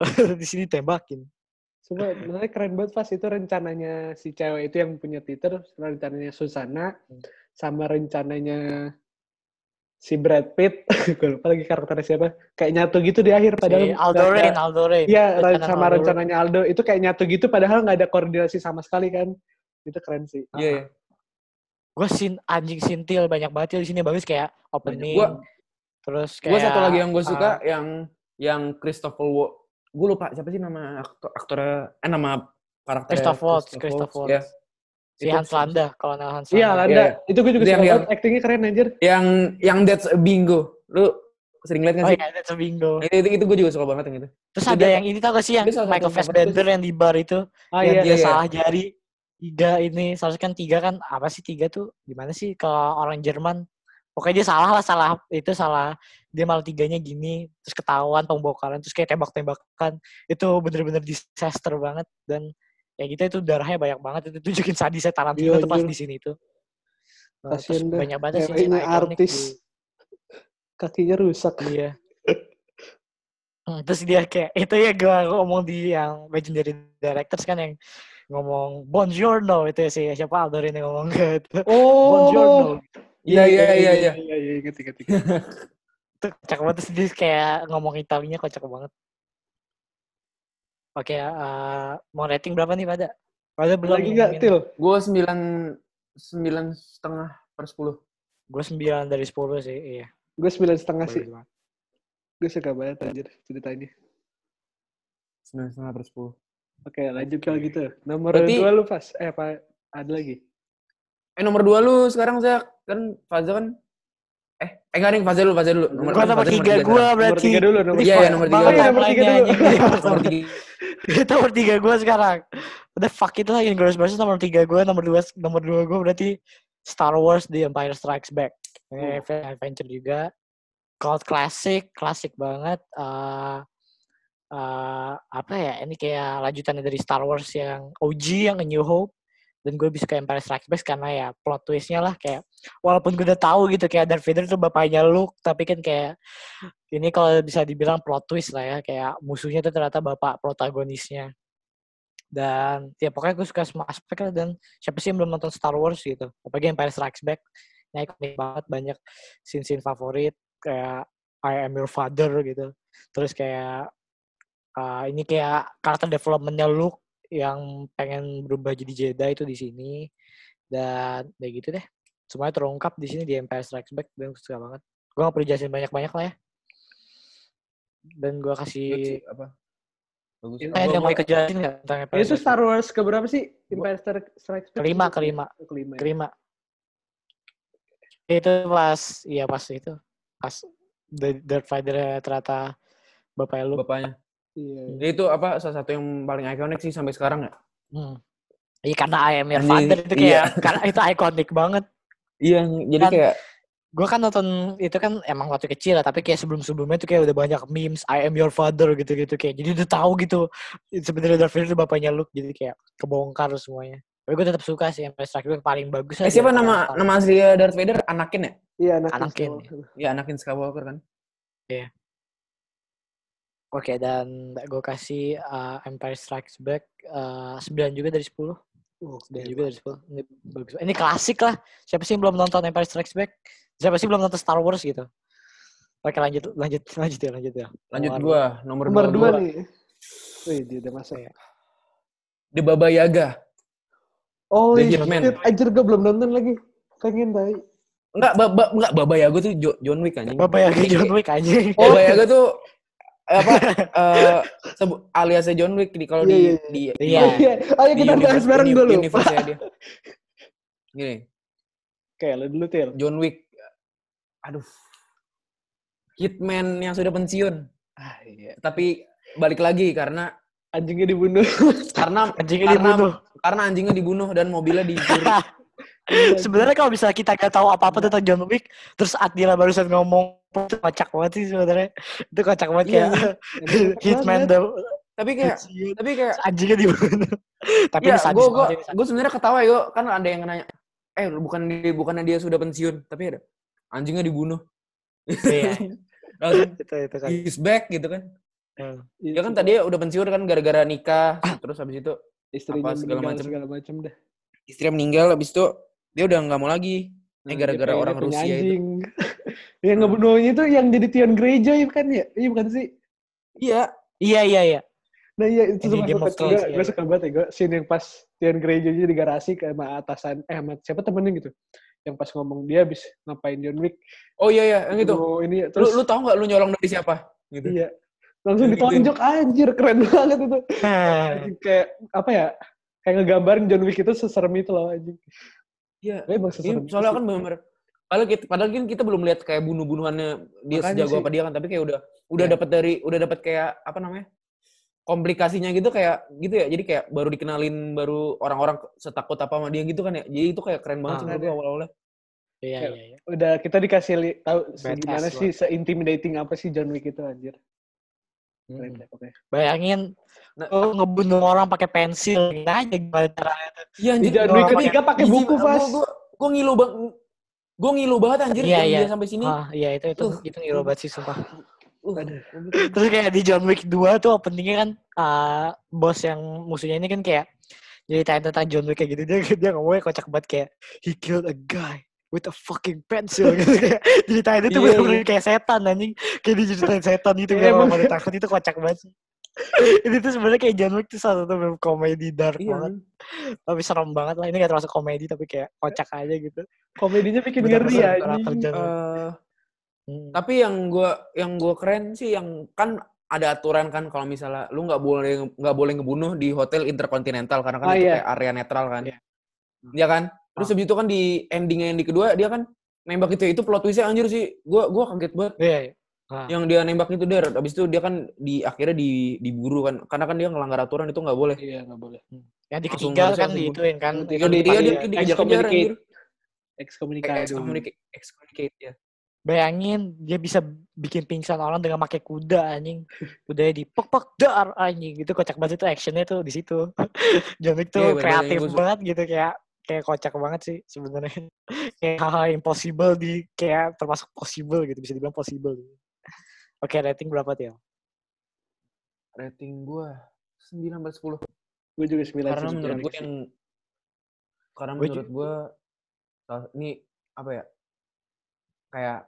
di sini tembakin Coba, sebenarnya keren banget pas itu rencananya si cewek itu yang punya Twitter, rencananya Susana, Hmm. sama rencananya si Brad Pitt, gue lupa lagi karakternya siapa, kayak nyatu gitu di akhir padahal si Aldo Rain Aldo Rain. Iya, Rencana sama Aldo. rencananya Aldo itu kayak nyatu gitu padahal nggak ada koordinasi sama sekali kan. Itu keren sih. Iya, iya. gue sin anjing sintil banyak banget ya di sini bagus kayak opening. Gua- terus kayak Gue satu lagi yang gue ah, suka yang yang Christopher Wo gue lupa siapa sih nama aktor aktornya eh nama karakter Christoph Waltz Christoph Waltz ya si Itu Hans Landa kalau nama Hans Iya, Landa. Landa. Iya, Itu gue juga Itu suka yang- banget. Actingnya keren anjir. yang yang That's a Bingo. Lu sering lihat oh nggak sih? iya that's a bingo. Nah, itu, itu gue juga suka banget yang itu. Terus itu ada dia- yang ini tau gak sih yang Michael Fassbender yang di bar itu? Ah yang iya. dia iya. salah jari tiga ini. Seharusnya kan tiga kan apa sih tiga tuh? Gimana sih? Kalau orang Jerman pokoknya dia salah lah salah itu salah. Dia malah tiganya gini terus ketahuan pembongkaran terus kayak tembak-tembakan. Itu bener-bener disaster banget dan ya gitu itu darahnya banyak banget itu tunjukin sadisnya Tarantino Iya, tuh pas di sini tuh Nah, banyak banget sih ikonik artis. Kakinya rusak. Iya. Hmm, terus dia kayak itu ya gue ngomong di yang legendary directors kan yang ngomong Buongiorno itu ya sih siapa Aldo yang ngomong gitu. Buongiorno. Oh. Iya, iya, iya, iya. Iya, iya, inget, inget. Itu kocak banget terus dia kayak ngomong Italinya kocak banget. Oke, eh, mau rating berapa nih pada? Pada belum Lagi nggak. Til? gue sembilan sembilan setengah per sepuluh Gue 9 dari 10 sih, iya. Gue sembilan setengah sih. Bagus banget. Gue suka banget anjir ceritanya. Sembilan setengah per sepuluh. Oke, lanjut kalau gitu. Nomor Berarti- dua lu pas. Eh, apa ada lagi? Eh nomor dua lu sekarang saya kan Faza kan eh eh enggak nih Faza dulu Faza dulu Gue kan nomor 3 gue berarti. Nomor tiga dulu, nomor Iya, Ini iya, nomor tiga. Iya, nomor tiga dulu. Nomor tiga Itu nomor 3 gue sekarang. Udah fuck itu lah Inglourious Basterds nomor 3 gue, nomor 2 nomor 2 gue berarti Star Wars The Empire Strikes Back. Ini film adventure juga. Cult classic, klasik banget. Eh eh, apa ya? Ini kayak lanjutannya dari Star Wars yang OG yang A New Hope. Dan gue bisa ke Empire Strikes Back karena ya plot twistnya lah kayak walaupun gue udah tahu gitu kayak Darth Vader itu bapaknya Luke tapi kan kayak ini kalau bisa dibilang plot twist lah ya kayak musuhnya itu ternyata bapak protagonisnya. Dan ya pokoknya gue suka semua aspek lah dan siapa sih yang belum nonton Star Wars gitu? Apalagi Empire Strikes Back ini ikonik banget banyak scene-scene favorit kayak I am your father gitu. Terus kayak uh, ini kayak karakter developmentnya Luke yang pengen berubah jadi Jedi itu di sini dan kayak gitu deh semuanya terungkap di sini di Empire Strikes Back dan gue suka banget gue gak perlu jelasin banyak-banyak lah ya dan gue kasih apa bagus Eh, ada yang mau ikut jelasin nggak tentang Empire Itu Star? Wars keberapa sih? Empire Strikes Back? Kelima, kelima. Oh, Kelima. ya. Kelima. Itu pas, iya pas itu. Pas The Darth Vader ternyata bapaknya Luke. bapaknya Iya. Ya, itu apa salah satu yang paling ikonik sih sampai sekarang ya Hmm. Iya karena I am your father itu kayak, iya. karena itu ikonik banget. iya jadi Kan- kayak Gue kan nonton itu kan emang waktu kecil lah, tapi kayak sebelum-sebelumnya tuh kayak udah banyak memes I am your father gitu-gitu kayak. Jadi udah tahu gitu sebenarnya Darth Vader itu bapaknya Luke jadi kayak kebongkar semuanya. Tapi gue tetap suka sih Empire Strikes Back paling bagus. eh, siapa nama nama asli Darth Vader Anakin ya Iya, Anakin. Anakin. Skywalker. ya Anakin Skywalker kan Oke, dan gue kasih uh, Empire Strikes Back uh, 9 juga dari 10. Oh, 9 juga dari 10. Ini bagus. Ini klasik lah. Siapa sih yang belum nonton Empire Strikes Back? Siapa sih belum nonton Star Wars gitu? Oke, lanjut lanjut lanjut ya, lanjut ya. lanjut Nomor- gua nomor, Nomor dua dua gua. nih. Wih, dia udah masuk. Iya. The Baba Yaga Oh, The. Hitman. Anjir, gue belum nonton lagi. Pengen, tai. enggak baba enggak Baba Yaga tuh Jo- John Wick anjing Bapak yang John Wick aja. Baba Yaga tuh apa eh sebu- aliasnya John Wick di kalau Iya, di, iya, di Iya. Oh, iya. Ayo di kita bahas bareng uni- dulu. universe-nya dia. Gini, Oke, lo dulu, Til. John Wick. Aduh. Hitman yang sudah pensiun. Ah, iya. Tapi balik lagi karena Anjingnya dibunuh. karena Anjingnya karena dibunuh. karena anjingnya dibunuh dan mobilnya dicuri. Sebenarnya kalau bisa kita gak tahu apa-apa tentang John Wick, terus Adila barusan ngomong itu kocak banget sih sebenarnya. Itu kocak banget Iya, kayak Hitman the tapi kayak tapi kayak anjingnya dibunuh. Tapi ya gue gue gue sebenarnya ketawa ya kan ada yang nanya eh bukan bukannya dia sudah pensiun tapi ada anjingnya dibunuh Iya. langsung itu itu kan. he's back gitu kan Hmm. dia kan tadi udah pensiun kan gara-gara nikah terus habis itu istrinya apa segala macem. segala macam dah. istrinya meninggal habis itu dia udah nggak mau lagi. Nah, Eh, dia gara-gara orang Rusia itu. anjing. yang ngebunuhnya itu yang jadi Tion Greyjoy kan ya? Iya bukan sih? iya. Iya iya iya. Nah iya itu Game of suka gue, gue suka banget ya gue scene yang pas Tion Greyjoy di garasi ke sama atasan eh sama siapa temennya gitu. Yang pas ngomong dia habis ngapain John Wick. Oh iya iya yang itu. Ini lu terus lu tau nggak lu nyolong dari siapa? Gitu. Iya. Langsung ditonjok anjir keren banget itu. Nah, kayak apa ya kayak ngegambarin John Wick itu seserem itu loh anjing iya Dia emang Ini seserem itu soalnya kan benar padahal kita padahal kan kita belum lihat kayak bunuh-bunuhannya dia Makanya sejago sih. apa dia kan tapi kayak udah udah Iya. dapat dari udah dapat kayak apa namanya komplikasinya gitu kayak gitu ya jadi kayak baru dikenalin baru orang-orang setakut apa sama dia gitu kan ya jadi itu kayak keren banget Ah. sih menurut gua awal-awalnya iya iya iya. udah kita dikasih li- tahu gimana sih se-intimidating apa sih John Wick itu anjir keren Hmm. deh pokoknya Bayangin Nah, oh, ngebunuh orang pakai pensil gini aja gimana caranya tuh. iya di anjir John orang Wick pakai- ketiga pakai buku gua- pas gua gua ngilu banget gua ngilu banget anjir Iya, yang iya. dia sampai sini Ah, iya itu itu Uh. itu ngilu banget sih sumpah. Uh. Terus kayak di John Wick 2 tuh openingnya kan ah, bos yang musuhnya ini kan kayak nyeritain tentang John Wick kayak gitu dia dia ngomongnya kocak banget kayak he killed a guy with a fucking pencil gitu kayak ceritain itu Iya, bener-bener kayak setan anjing kayak diceritain setan gitu Iya, kayak emang. mau ditakut itu kocak banget sih. ini tuh sebenarnya kayak John Wick tuh salah satu film komedi dark Iya. banget. Tapi serem banget lah. Ini gak termasuk komedi tapi kayak kocak aja gitu. Komedinya bikin ngeri ya. Eh, Hmm. tapi yang gua yang gua keren sih yang kan ada aturan kan kalau misalnya lu nggak boleh nggak boleh ngebunuh di hotel interkontinental karena kan Ah, itu iya. kayak area netral kan. Iya. Iya kan? Terus Ah. habis itu kan di endingnya yang di kedua dia kan nembak itu itu plot twistnya anjir sih. Gua gua kaget banget. Iya, iya. Ah. Yang dia nembak itu der. Habis itu dia kan di akhirnya di diburu kan. Karena kan dia ngelanggar aturan itu nggak boleh. Iya, nggak boleh. Yang di Langsung ketiga kan diituin kan. Iya, dia dia iya. dikejar-kejar anjir. Excommunicate, excommunicate ya. Bayangin dia bisa bikin pingsan orang dengan pakai kuda anjing. Kudanya di pok pok dar anjing. Itu kocak banget itu actionnya tuh di situ. John Wick tuh Iya, bener, kreatif suka. banget gitu kayak kayak kocak banget sih sebenarnya. kayak hal-hal impossible di kayak termasuk possible gitu bisa dibilang possible. Oke, rating berapa tuh? Rating gua 9 per 10. Gue juga sembilan. karena sih, menurut gue yang karena Gua menurut gue ini apa ya kayak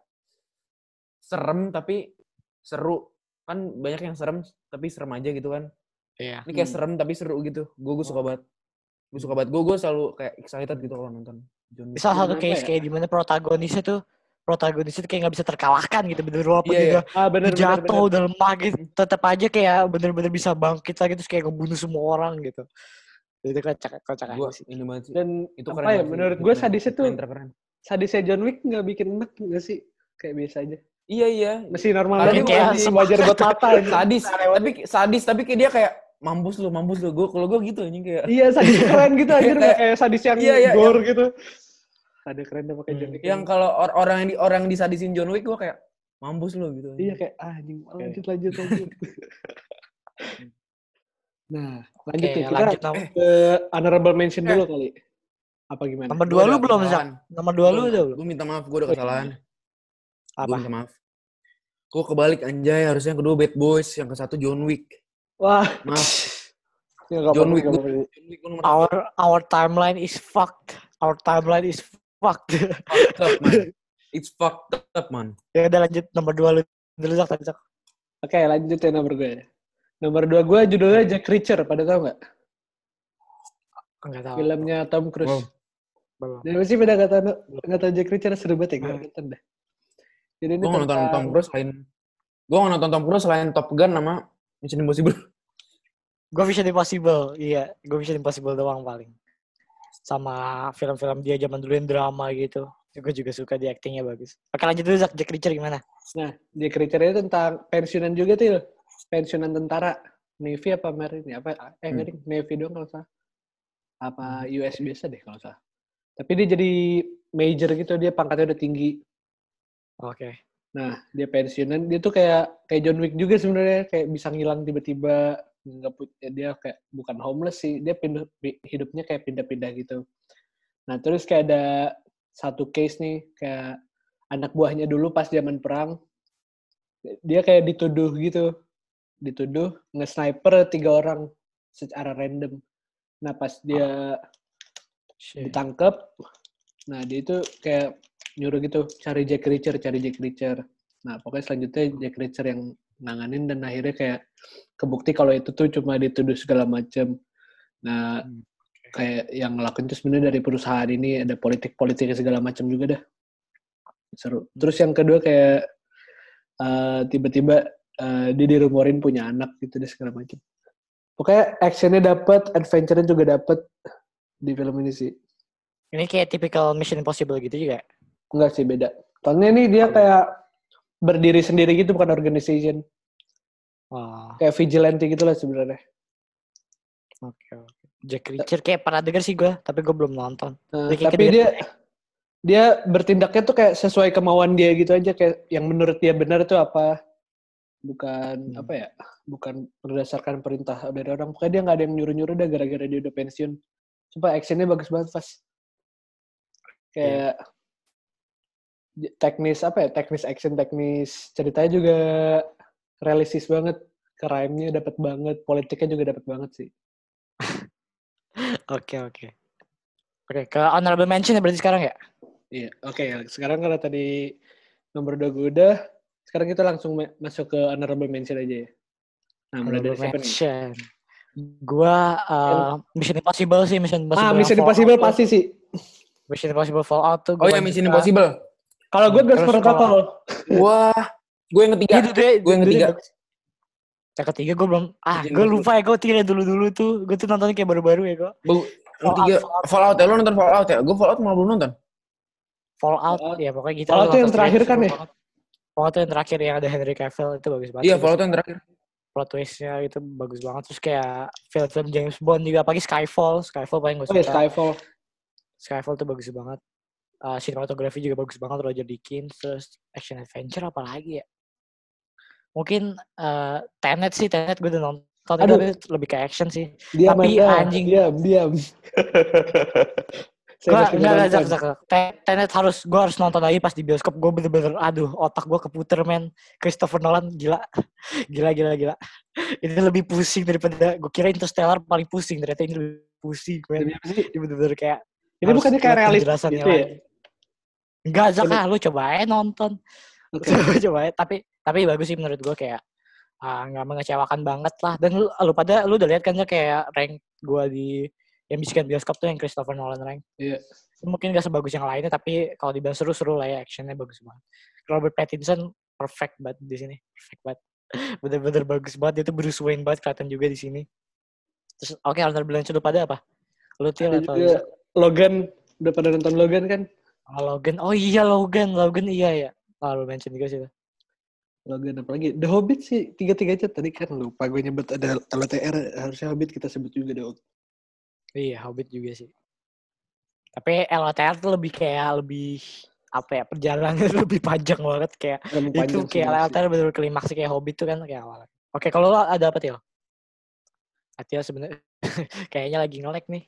serem tapi seru kan banyak yang serem tapi serem aja gitu kan Iya. ini kayak Hmm. serem tapi seru gitu gue gue suka Oh. banget gue suka banget gue gue selalu kayak excited gitu kalau nonton John. Salah satu case ya? kayak di mana protagonisnya tuh protagonisnya tuh kayak nggak bisa terkalahkan gitu bener walaupun Iya, dia iya. udah Ah, bener, udah bener, jatuh bener. udah lemah gitu tetap aja kayak bener-bener bisa bangkit lagi terus kayak ngebunuh semua orang gitu itu kocak kocak gue aja sih ini banget sih Dan itu apa keren ya, menurut Itu gue keren. sadisnya Itu tuh terkeren sadisnya John Wick nggak bikin enak nggak sih? Kayak biasa aja. iya iya Masih normal aja kayak masih wajar buat mata. sadis tapi sadis tapi kayak dia kayak mampus lu mampus lu gue kalau gue gitu anjing kayak Iya, sadis keren gitu aja kayak sadis yang Iya, iya, gore gitu. Ada keren deh pakai Hmm. John Wick. yang kalau or- orang yang di, orang yang disadisin John Wick gue kayak mampus lu gitu Iya kayak ah, anjing lanjut lanjut lanjut. nah, lanjut nih kita lanjut ke honorable mention Eh. dulu kali. Apa gimana? nomor dua lu belum Zak? nomor dua lu udah belum Gue minta maaf, gue udah kesalahan. Gue apa minta maaf. Gue kebalik anjay, harusnya yang kedua Bad Boys, yang ke satu John Wick. Wah, Maaf, John Wick. Gua. John gua our our timeline is fucked our timeline is fucked fucked up, man. It's fucked up, man. ya udah lanjut nomor dua lu dulu Zak tadi Zak Oke, lanjut ya nomor gue. Nomor dua gue judulnya Jack Reacher, pada tau nggak? nggak tahu Filmnya Tom Cruise. Wow. Belum. Dan pasti pada tahu nggak tahu Jack Reacher seru banget ya, gue Hmm. nonton dah. Jadi ini Gue nonton Tom Cruise selain... Gue nggak nonton Tom Cruise selain Top Gun sama Mission Impossible. gue Mission Impossible iya gue Mission Impossible doang paling sama film-film dia zaman dulu yang drama gitu gue juga suka di actingnya bagus oke lanjut dulu Zak Jack Reacher gimana Nah, Jack Reacher itu tentang pensiunan juga tuh, pensiunan tentara. Navy apa Marine? Apa? Eh, Hmm. Navy doang kalau salah. Apa US biasa deh kalau salah. Tapi dia jadi major gitu, dia pangkatnya udah tinggi. oke Nah, dia pensiunan, dia tuh kayak kayak John Wick juga sebenarnya, kayak bisa ngilang tiba-tiba, nggak punya dia kayak bukan homeless sih, dia pindah pi- hidupnya kayak pindah-pindah gitu. Nah, terus kayak ada satu case nih, kayak anak buahnya dulu pas zaman perang, dia kayak dituduh gitu, dituduh nge-sniper tiga orang secara random. Nah, pas dia Shit. ditangkap, nah dia itu kayak nyuruh gitu cari Jack Reacher, cari Jack Reacher. Nah pokoknya selanjutnya Jack Reacher yang nanganin dan akhirnya kayak kebukti kalau itu tuh cuma dituduh segala macam. Nah Hmm, kayak yang ngelakuin itu sebenarnya dari perusahaan ini ada politik-politik segala macam juga dah. Seru. Terus yang kedua kayak eh, tiba-tiba eh, dia dirumorin punya anak gitu deh segala macam. Pokoknya actionnya dapat, adventure-nya juga dapat di film ini sih. ini kayak typical Mission Impossible gitu juga Enggak sih beda. Soalnya ini dia kayak berdiri sendiri gitu bukan organization. wah. Kayak vigilante gitu lah sebenarnya. oke oke. Jack Reacher kayak pernah denger sih gue tapi gue belum nonton. Dia kayak tapi kedengeran dia dia bertindaknya tuh kayak sesuai kemauan dia gitu aja kayak yang menurut dia benar tuh apa. Bukan Hmm. apa ya bukan berdasarkan perintah dari orang. Pokoknya dia nggak ada yang nyuruh nyuruh dah gara-gara dia udah pensiun. Coba actionnya bagus banget pas kayak j- teknis apa ya teknis action teknis ceritanya juga realistis banget crime-nya dapat banget politiknya juga dapat banget sih oke oke oke ke honorable mention ya berarti sekarang ya Iya, oke. Sekarang karena tadi nomor dua gue udah, sekarang kita langsung ma- masuk ke honorable mention aja ya. Nah, mulai dari siapa nih? mention. Gua uh, Mission Impossible sih, Mission Impossible. Ah, Mission Impossible pasti sih. Mission Impossible Fallout tuh. Oh ya Mission. Impossible. Kalau gue Ghost Protocol. Wah, gue yang ketiga. Itu deh, Gue yang itu deh ketiga. Yang ketiga gue belum, ah gue lupa ya, gue tiga dulu-dulu tuh. Gue tuh nontonnya kayak baru-baru ya gue. Yang Fallout, tiga Fallout. Fallout ya, lo nonton Fallout ya? Gue Fallout malah belum nonton. Fallout, Fallout. ya pokoknya gitu. Fallout yang terakhir kan ya? Fallout yang terakhir yang ada Henry Cavill, itu bagus banget. Iya. Fallout yang terakhir. plot twistnya itu bagus banget terus kayak film-film James Bond juga apalagi Skyfall Skyfall paling gue Oh ya suka Skyfall. Skyfall tuh bagus banget uh, sinematografi juga bagus banget Roger Deakins terus action adventure apalagi ya mungkin uh, Tenet sih Tenet gue udah nonton itu Aduh. tapi lebih ke action sih Diam Tapi Anda. anjing. Diam, diam. gue. Zak, Zak. Te- Tenet harus gue harus nonton lagi pas di bioskop gue bener-bener aduh otak gue keputer men Christopher Nolan gila gila gila gila ini lebih pusing daripada gue kira Interstellar paling pusing ternyata ini lebih pusing men ini bener-bener kayak Ini harus bukannya kayak lihat realis penjelasannya gitu ya? Enggak, Zak, ah, lu coba aja nonton. Oke. coba aja. Tapi tapi bagus sih menurut gue kayak ah, nggak mengecewakan banget lah. Dan lu, lu pada lu udah lihat kan kayak rank gue di yang bisikan bioskop tuh yang Christopher Nolan rank. Iya. Mungkin gak sebagus yang lainnya, tapi kalau dibilang seru-seru lah ya, actionnya bagus banget. Robert Pattinson perfect banget di sini, perfect banget. Bener-bener bagus banget, dia tuh Bruce Wayne banget kelihatan juga di sini. Terus oke, honorable mention lu pada apa? Lu Til Ada atau juga Logan. Udah pada nonton Logan kan? Oh, Logan. Oh iya Logan, Logan iya ya. Oh, lu mention juga sih. Logan apalagi The Hobbit sih tiga-tiganya tadi kan lupa gue nyebut ada LTR harusnya Hobbit kita sebut juga dong. Iya, Hobbit juga sih. Tapi LOTR tuh lebih kayak lebih apa ya perjalanan lebih panjang banget kayak itu panjang sih, kayak. LOTR bener klimaks kayak Hobbit tuh kan kayak awal. Oke, kalau lo ada apa Til? Atil sebenarnya kayaknya lagi ngelek nih.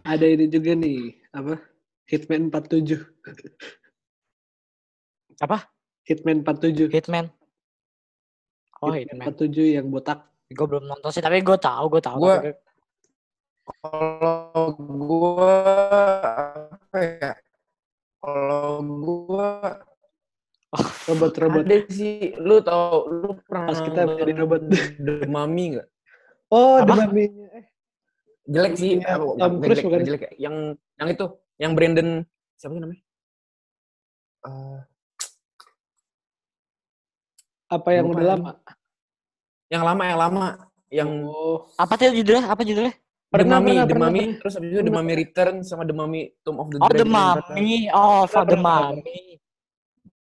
Ada ini juga nih apa Hitman 47. Apa? Hitman 47. Hitman. Oh, Hitman. 47 yang botak. Gue belum nonton sih, tapi gue tahu, gue tahu. Tapi- Kalau gue apa ya? Kalau gue Robot-robot. ada sih, lu tau, lu pernah Pas kita menjadi robot. The Mummy nggak? Oh, Apa? The Mummy-nya. Eh, Jelek sih, Tom nggak Cruise jelek, bukan? jelek. Yang yang itu, yang Brandon siapa sih namanya? Eh, apa yang Lupa udah lama? yang lama, yang lama, yang Oh, Apa Til judulnya? Apa judulnya? The Pernah, Mummy, pernah, The pernah, Mummy, pernah. terus habis itu The Mummy Return sama The Mummy Tomb of the Oh, The Dragon Emperor. Mummy. Oh, fuck, The. Mummy.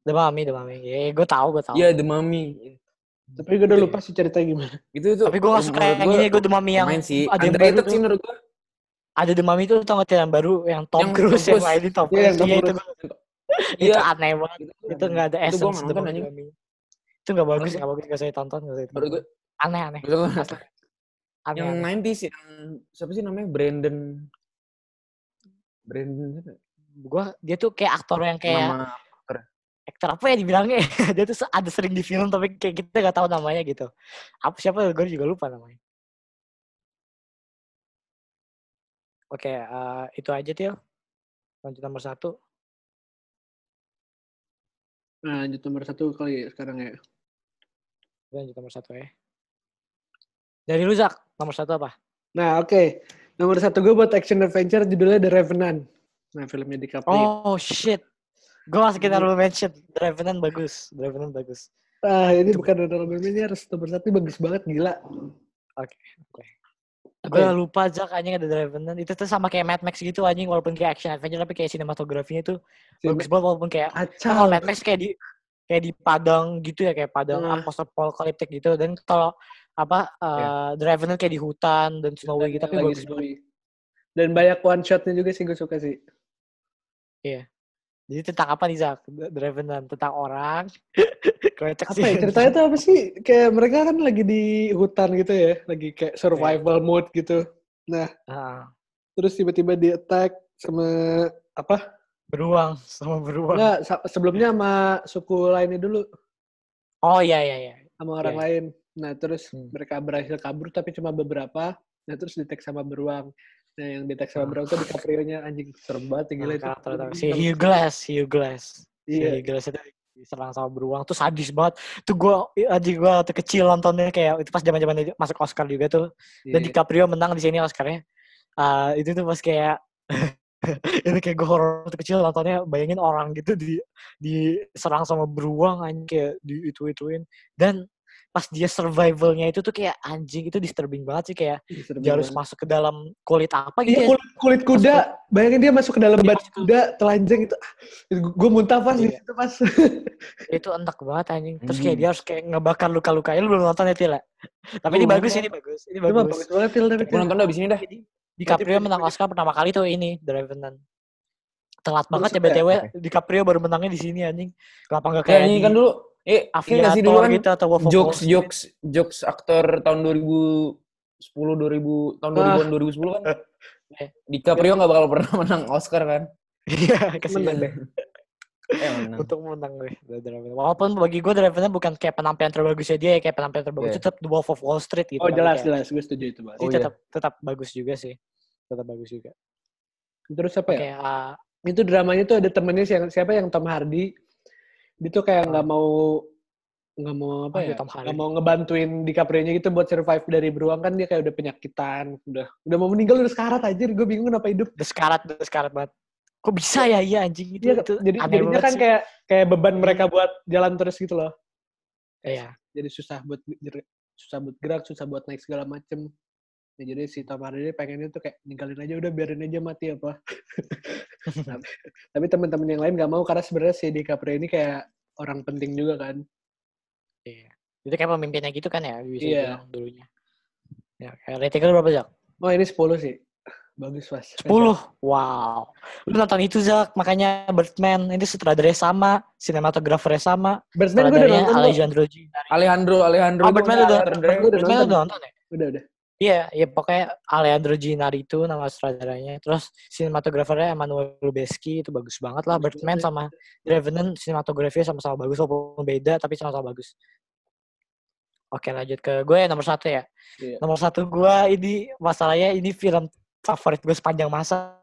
The Mummy, The Mummy. Ya, gue tahu, gue tahu. Iya, The Mummy. tapi gue udah lupa sih ceritanya gimana. Itu itu. Tapi gue gak suka yang ini, gue The Mummy yang main sih. ada yang baru sih menurut gue. Ada The Mummy tuh tau gak yang baru yang Tom Cruise yang Cruise. mainin Tom Iya, Cruise. Tom Iya, itu itu Iya. aneh banget. Itu gak ada essence The Mummy. anjing. Itu gak bagus, gak bagus, gak saya tonton. Gak saya tonton. gue Aneh, aneh. Aneh, yang aneh. 90s yang siapa sih namanya Brandon Brandon siapa? Gua, dia tuh kayak aktor yang kayak Nama aktor apa ya dibilangnya? Dia tuh ada sering di film tapi kayak kita gak tahu namanya gitu. Apa siapa? Gue juga lupa namanya. Oke eh, itu aja Til. Lanjut nomor satu. Nah, lanjut nomor satu kali ya sekarang ya. lanjut nomor satu ya. Dari lu Zak nomor satu apa? Nah, oke. Nomor satu gue buat action adventure judulnya The Revenant. Nah, filmnya DiCaprio. oh shit gue masukin honorable mention The Revenant bagus The Revenant bagus Ah, ini bukan honorable mention, ini harus nomor satu bagus banget, gila. gue lupa Zak anjing ada The Revenant itu tuh sama kayak Mad Max gitu anjing walaupun kayak action adventure tapi kayak sinematografinya tuh bagus banget walaupun kayak Kacau. kalau Mad Max kayak di kayak di padang gitu ya kayak padang Nah. apokaliptik gitu dan kalau apa uh, The Revenant kayak di hutan dan snowy gitu tapi bagus banget. Dan banyak one shotnya juga sih gue suka sih. Jadi tentang apa nih Zak? The Revenant tentang orang. Kocak Apa ya ceritanya tuh apa sih? Kayak mereka kan lagi di hutan gitu ya, lagi kayak survival mode gitu. Ah, Terus tiba-tiba di attack sama apa? beruang sama beruang. Enggak, sa- sebelumnya sama suku lainnya dulu, Oh iya iya iya. sama orang Iya. lain. Nah, terus Hmm. mereka berhasil kabur tapi cuma beberapa. Nah, terus di sama beruang. Nah, yang di sama Ah. beruang tuh DiCaprio-nya anjing serem banget ya, gila Nah, itu. si Hugh Glass, Hugh Glass. Iya. Si Giles itu diserang sama beruang tuh sadis banget. Tuh gue anjing gue waktu kecil nontonnya kayak itu pas zaman-zaman masuk Oscar juga tuh. Dan Iya. DiCaprio menang di sini Oscarnya. Ah, itu tuh pas kayak itu kayak gue horor waktu kecil nontonnya bayangin orang gitu di diserang sama beruang anjing kayak di itu ituin dan pas dia survivalnya itu tuh kayak anjing itu disturbing banget sih kayak Iya, serem dia harus banget. masuk ke dalam kulit apa gitu Iya ya. kulit, kulit kuda, bayangin dia masuk ke dalam Iya, batu masuk ke- kuda telanjang itu. Gue muntah pas di Iya. situ pas. itu enak banget anjing terus kayak Anjing. dia harus kayak ngebakar luka-lukanya lu belum nonton ya Tila tapi ini bagus ini bagus ini Itu bagus bagus banget Til, tapi Gue nonton abis ini dah. DiCaprio menang Berarti- Oscar pertama kali tuh ini The Revenant telat banget ya ya? BTW Oke. DiCaprio baru menangnya di sini anjing kenapa nggak Kayak kayak ini di kan dulu. Eh, ini nggak sih dulu Aviator kan gitu atau jokes jokes jokes aktor tahun 2010 2000 tahun Ah. 2000-an 2010 kan. Eh. DiCaprio nggak bakal pernah menang Oscar kan. iya menang kesian deh. Eh menang. untuk menang Revenant walaupun bagi gue The Revenant bukan kayak penampilan terbagusnya dia ya kayak penampilan terbagus itu tetap The Wolf of Wall Street gitu Oh kan, jelas kayak- jelas, gue setuju itu banget. Oh, iya. tetap tetap bagus juga sih tetap bagus juga Terus apa ya? kayak ah, Itu dramanya tuh ada temennya siapa, siapa yang Tom Hardy. Dia tuh kayak nggak mau nggak mau apa Oh, ya? iya. Nggak mau ngebantuin DiCaprio-nya gitu buat survive dari beruang kan dia kayak udah penyakitan, udah udah mau meninggal udah sekarat aja. Gue bingung kenapa hidup. the sekarat the sekarat banget kok bisa ya iya anjing itu, Iya, itu jadi jadinya kan sih. kayak kayak beban mereka buat jalan terus gitu loh. iya Jadi susah buat susah buat gerak, susah buat naik segala macem. Ya, jadi si Tom Hardy pengennya tuh kayak ninggalin aja udah biarin aja mati apa. tapi tapi teman-teman yang lain nggak mau karena sebenarnya si DiCaprio ini kayak orang penting juga kan. Iya. Itu kayak pemimpinnya gitu kan ya, bisa Iya. bilang dulunya. Ya, lu berapa, Jak? Oh ini 10 sih. Bagus pas. 10. Wow. Lu nonton itu, Zak. Makanya Birdman. Ini sutradaranya sama, sinematografernya sama. Birdman gue udah nonton. Alejandro. Alejandro Alejandro Oh, itu Birdman udah. Birdman udah nonton. udah ya? Udah Iya, ya pokoknya Alejandro Ginari itu nama sutradaranya. Terus sinematografernya Emmanuel Lubezki itu bagus banget lah. Birdman banget. sama Revenant sinematografinya sama-sama bagus walaupun beda tapi sama-sama bagus. Oke lanjut ke gue nomor satu ya. Iya. Nomor satu gue ini masalahnya ini film favorit gue sepanjang masa.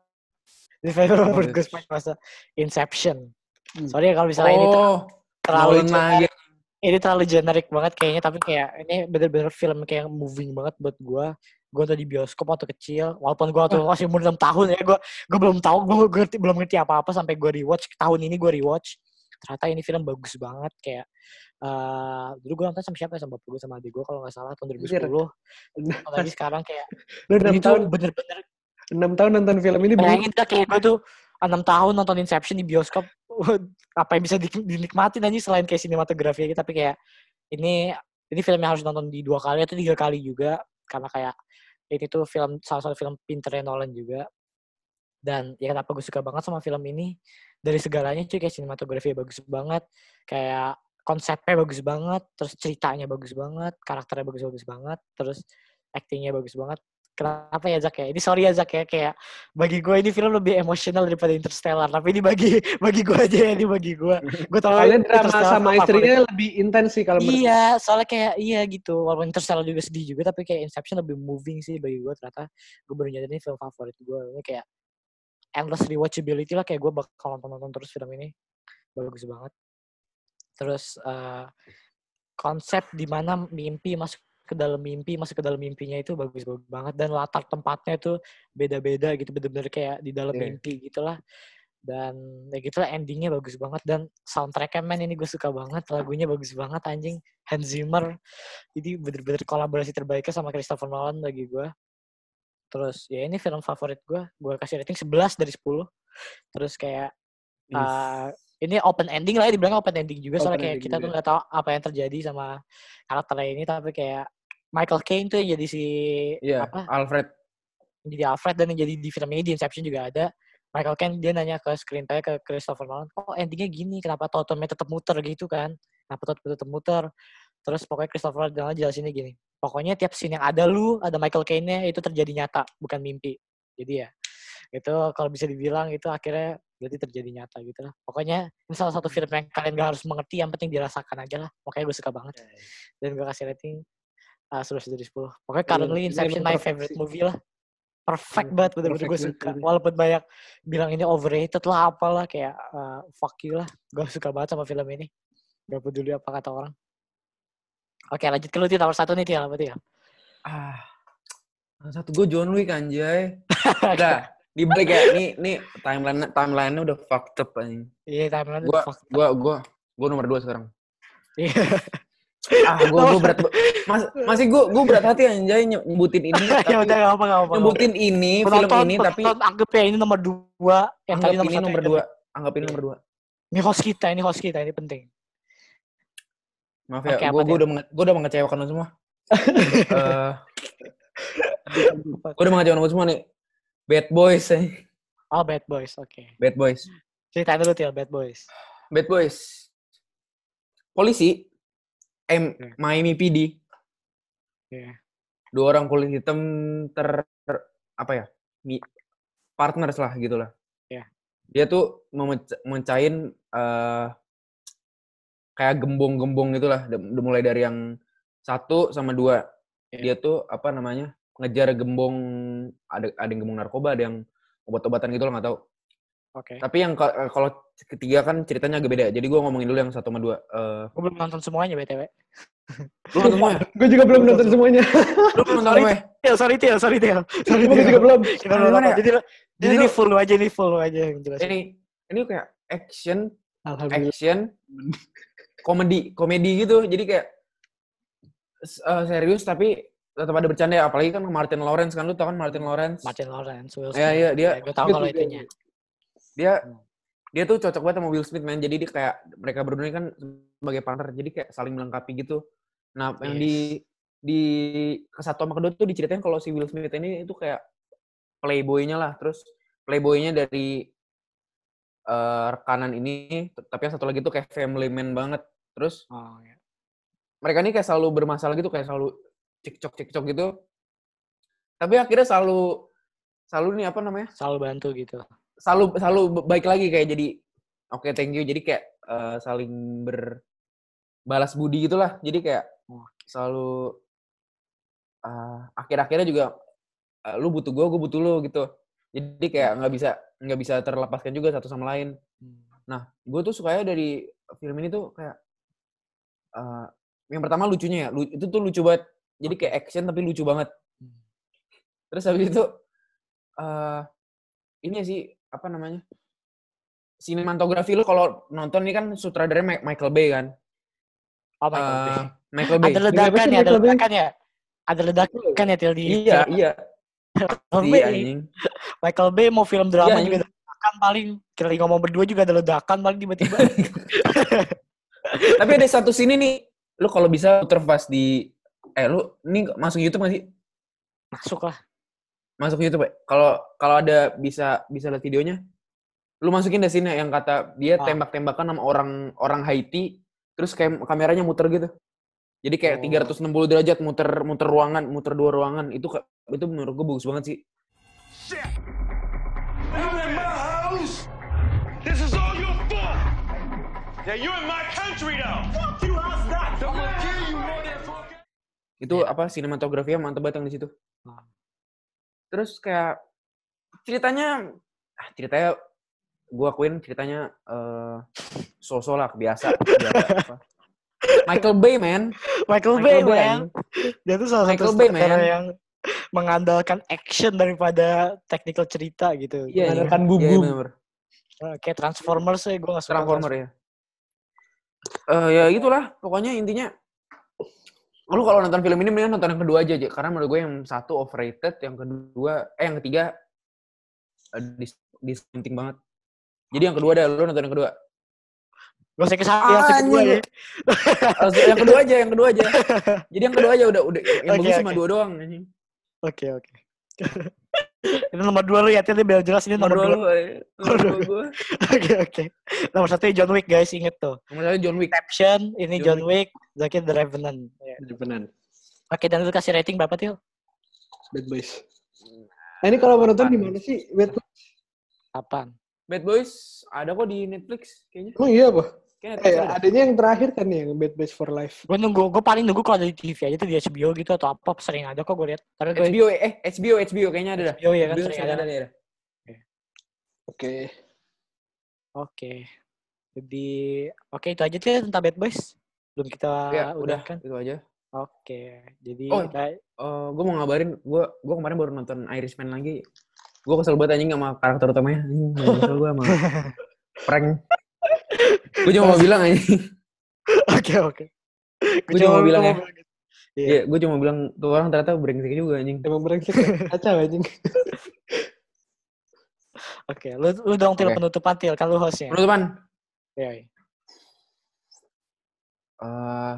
Ini film favorit gue sepanjang masa. Inception. Hmm. Sorry ya kalau misalnya ini Oh, terlalu Nolan generik. lagi. Ini terlalu generik banget kayaknya tapi kayak ini bener-bener film kayak moving banget buat gue. Gue tuh di bioskop waktu kecil, walaupun gue waktu masih umur 6 tahun ya, gue gue belum tahu, gue ngerti belum ngerti apa-apa sampai gue rewatch tahun ini gue rewatch. Ternyata ini film bagus banget kayak eh dulu gue nonton sama siapa ya sama bapak gue sama adik gue kalau nggak salah tahun 2010 Anjir. apalagi sekarang kayak Lu 6 ini tuh tahun, bener-bener 6 tahun nonton film ini bayangin dah kayak gue tuh enam tahun nonton Inception di bioskop apa yang bisa di- dinikmatin aja selain kayak sinematografi tapi kayak ini ini film yang harus nonton di dua kali atau tiga kali juga karena kayak ini tuh film salah satu film pinternya Nolan juga. Dan ya kenapa gue suka banget sama film ini? Dari segalanya cuy kayak sinematografi bagus banget kayak konsepnya bagus banget terus ceritanya bagus banget karakternya bagus-bagus banget terus actingnya bagus banget kenapa ya Zak ya ini sorry ya Zak ya kayak bagi gue ini film lebih emosional daripada Interstellar tapi ini bagi bagi gue aja ya ini bagi gue gue tau Soalnya drama sama istrinya lebih intens sih kalau menurut Iya, soalnya kayak iya gitu. Walaupun Interstellar juga sedih juga, tapi kayak Inception lebih moving sih bagi gue ternyata. Gue baru nyadar ini film favorit gue. Ini kayak endless rewatchability lah. Kayak gue bakal nonton-nonton terus film ini. Bagus banget. Terus eh, konsep di mana mimpi masuk ke dalam mimpi, masuk ke dalam mimpinya itu bagus-bagus banget. Dan latar tempatnya tuh beda-beda gitu. Bener-bener kayak di dalam Iya. mimpi gitulah. Dan ya gitu lah endingnya bagus banget. Dan soundtracknya man ini gue suka banget. Lagunya bagus banget anjing. Hans Zimmer. Ini bener-bener kolaborasi terbaiknya sama Christopher Nolan bagi gue terus ya ini film favorit gue gue kasih rating 11 dari 10 terus kayak uh, ini open ending lah ya dibilang open ending juga. Soalnya Open kayak ending kita tuh juga. nggak tahu apa yang terjadi sama karakternya ini. Tapi kayak Michael Caine tuh yang jadi si Iya, apa? Alfred. jadi Alfred dan yang jadi di film ini di Inception juga ada. Michael Caine dia nanya ke screenplay ke Christopher Nolan oh endingnya gini kenapa totemnya tetap muter? Gitu kan. Kenapa totemnya tetap muter? Terus pokoknya Christopher Nolan jelasinnya gini pokoknya tiap scene yang ada lu ada Michael Caine-nya itu terjadi nyata bukan mimpi. Jadi ya itu kalau bisa dibilang itu akhirnya berarti terjadi nyata gitu lah. Pokoknya ini salah satu film yang kalian gak harus mengerti yang penting dirasakan aja lah. Makanya gue suka banget. Dan gue kasih rating uh, 11 dari 10 pokoknya currently ini Inception my favorite sih. movie lah perfect Iya, banget bener-bener gue suka banget. walaupun banyak bilang ini overrated lah apalah kayak eh, fuck you lah gue suka banget sama film ini gak peduli apa kata orang oke lanjut ke lu nomor satu nih Til apa Til Ah. Satu gue John Wick anjay. Udah, di balik ya. Nih, nih timeline timeline-nya udah fucked up anjing. iya timeline Gua fuck gua gua gua nomor dua sekarang. Iya. Ah, gua gua berat mas, masih gua gua berat hati anjay nyebutin ini ya tapi udah gak apa gak apa nyebutin ini film penonton ini tapi anggap ya ini nomor dua yang anggap tadi nomor ini nomor dua. Anggap ini nomor dua. ini host kita ini host kita ini penting Maaf ya, gua dia? udah gua udah mengecewakan lo semua. Eh, gua udah mengecewakan lo semua nih. Bad Boys, eh. oh bad boys oke Bad Boys. ceritain dulu Til bad boys Bad Boys. Polisi M Oke. Miami PD. Iya. Dua orang kulit hitam ter, ter- apa ya? Mi, partners lah gitu lah. Iya. Dia tuh memec- mencahin eh kayak gembong-gembong gitu lah. Udah udah mulai dari yang satu sama dua. Iya. Dia tuh apa namanya? ngejar gembong ada ada yang gembong narkoba, ada yang obat-obatan gitu lah nggak tahu. Oke Tapi yang eh, kalau ketiga kan ceritanya agak beda. Jadi gue ngomongin dulu yang satu sama dua. Eh, gue belum nonton semuanya btw lu nonton semua ya? Gue juga belum nonton semuanya. Lu belum nonton Sorry, ya? Til sorry Til sorry Til sorry Gue juga belum. Kita belum nonton. ya? jadi jadi Ini full aja ini full aja yang jelasin Ini ini kayak action, Alhamdulillah. action, komedi, komedi gitu. Jadi kayak eh, serius tapi tetap ada bercanda ya. Apalagi kan Martin Lawrence kan lu tau kan Martin Lawrence? Martin Lawrence Will Iya, Smith. iya, dia gue tahu kalau itunya Dia Hmm. dia tuh cocok banget sama Will Smith man. Jadi dia kayak mereka berdua ini kan sebagai partner. Jadi kayak saling melengkapi gitu. Nah, yang Yes. di di ke satu sama kedua tuh diceritain kalau si Will Smith ini itu kayak playboy-nya lah. Terus playboy-nya dari eh, rekanan ini, tapi yang satu lagi tuh kayak family man banget. Terus oh, ya. mereka ini kayak selalu bermasalah gitu, kayak selalu cekcok cekcok gitu. Tapi akhirnya selalu selalu nih apa namanya? selalu bantu gitu Selalu selalu baik lagi kayak jadi oke thank you. Jadi kayak eh, saling berbalas budi gitulah. Jadi kayak selalu eh, akhir-akhirnya juga eh, lu butuh gue, gue butuh lu gitu. Jadi kayak nggak bisa nggak bisa terlepaskan juga satu sama lain. Hmm. Nah, gue tuh sukanya dari film ini tuh kayak eh, yang pertama lucunya ya, lu- itu tuh lucu banget. Jadi kayak action tapi lucu banget. Hmm. Terus habis itu eh ini sih apa namanya? Sinematografi lu kalau nonton ini kan sutradaranya Ma- Michael Bay kan. oh Michael Bay Eh, Michael Bay. ada Siapa ledakan sih ya ada Michael Bay? ledakan ya ada ledakan ya Til di Iya, iya. Michael Iya Bay anjing. Michael Bay mau film drama Iya, juga ada ledakan paling kita lagi ngomong berdua juga ada ledakan paling tiba-tiba Tapi ada satu sini nih, lu kalau bisa puter pas di eh lu ini masuk YouTube nggak sih? masuk lah Masuk YouTube, ya? Kalau kalau ada bisa bisa lihat videonya, lu masukin deh sini yang kata dia Ah. tembak-tembakan sama orang orang Haiti, terus kayak kameranya muter gitu. Jadi kayak Oh. 360 derajat muter muter ruangan, muter dua ruangan. Itu itu menurut gue bagus banget sih. I'm in my house. This is all your fault. Yeah, you're in my country now. Fuck you, how's that? I'm gonna kill you, motherfucker. Itu apa sinematografinya mantep banget yang di situ. Terus kayak ceritanya ah, ceritanya gue akuin ceritanya eh so-so lah biasa. biasa apa. Michael Bay man, Michael, Michael Bay, Bay, man. Dia tuh salah Michael satu Bay, man. yang mengandalkan action daripada technical cerita gitu. Iya, Gua- Mengandalkan Iya, bumbu. bener-bener. Eh, kayak Transformers ya, gue gak suka. Transformer ya. Eh ya gitulah, pokoknya intinya lu kalau nonton film ini mendingan nonton yang kedua aja, aja. karena menurut gue yang satu overrated, yang kedua eh yang ketiga eh, dis discounting banget. Jadi yang kedua dah, lu nonton yang kedua. Gue sakit hati yang kedua ya. Yang kedua aja, yang kedua aja. Jadi yang kedua aja udah udah yang Oke, bagus cuma oke. dua doang. Oke, oke. ini nomor dua lu ya, Til. biar jelas ini nomor, Nomor dua eh. nomor dua gue. Oke, oke. Nomor satu John Wick, guys. Inget tuh. Nomor satu John Wick. Inception, ini John John Wick, Zakir The Revenant. Ya. Benar. Oke, dan lu kasih rating berapa, Til? Bad Boys. Nah ini kalau menonton di mana sih? Bad Boys? Apaan? Bad Boys ada kok di Netflix kayaknya. Emang iya apa? Kayaknya Eh, ada. adanya yang terakhir kan nih, yang Bad Batch for Life. Gue nunggu, gue paling nunggu kalau ada di TV aja tuh di HBO gitu atau apa sering ada kok gue lihat. Tapi gue HBO eh HBO HBO kayaknya ada dah. HBO ya kan HBO sering sering ada. ada ya. Oke. Oke. Jadi oke itu aja tuh tentang Bad Boys. Belum kita Ya, udah udahkan. itu aja. Oke. Jadi Oh. kita Eh gue mau ngabarin, gue gue kemarin baru nonton Irishman lagi. Gue kesel banget anjing sama karakter utamanya. Anjing, kesel gue sama prank. gue cuma mau bilang anjing. Oke oke. Gua cuma mau bilang ya. gitu. Iya. Iya, gue cuma bilang tuh orang ternyata brengsek juga anjing. Emang brengsek ya? Kacau anjing. Oke, lu lu dong til Oke. penutupan til kan lu hostnya. Penutupan. Iya. iya. Eh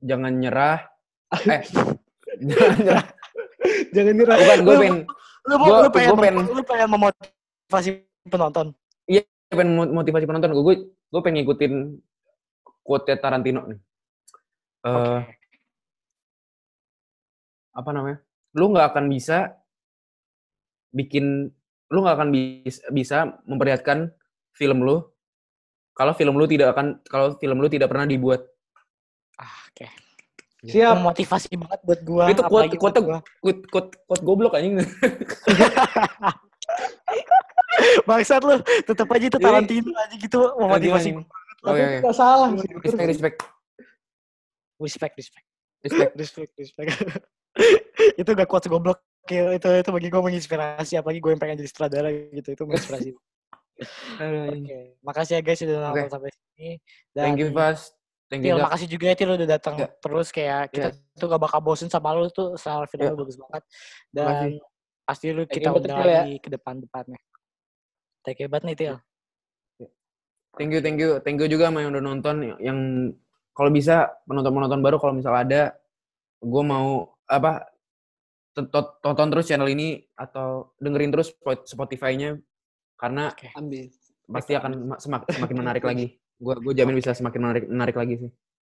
jangan nyerah. Eh, jangan nyerah. Jangan nyerah. Bukan, gue Lu- pengen, Lu, Gua- lu pengen gua pengen- lu pengen memotivasi penonton. pengen mo- motivasi penonton. Gue gue pengen ngikutin quote Tarantino nih. Eh, Oke. apa namanya? Lu nggak akan bisa bikin, lu nggak akan bis- bisa memperlihatkan film lu kalau film lu tidak akan kalau film lu tidak pernah dibuat. Ah, oke. Siap. Memotivasi banget buat gua. Itu quote buat quote gua. quote quote, quote goblok anjing. Bangsat lu, tetep aja itu Jadi- Tarantino aja gitu memotivasi. anjing. Tapi Oh iya, iya. kita salah sih. Respect, respect, Respect, respect. respect. Respect, respect. itu gak kuat goblok. Kayak Itu itu bagi gue menginspirasi apalagi gue yang pengen jadi sutradara gitu itu menginspirasi. Oke, makasih ya guys sudah nonton Oke. sampai sini. Thank you, Fast. Thank you, Til, makasih juga ya Til udah datang Ya. terus kayak kita tuh gak bakal bosen sama lu tuh soal video Ya. bagus banget Makasih. dan pasti lu kita undang ya. lagi ke depan-depannya. Thank you banget nih Til. Thank you, thank you, thank you juga sama yang udah nonton. Yang kalau bisa penonton-penonton baru kalau misal ada, gue mau apa tonton terus channel ini atau dengerin terus Spot- Spotify-nya karena. Ambil. pasti akan ma- semak- semakin menarik lagi. Gue gue jamin bisa semakin menarik menarik lagi sih.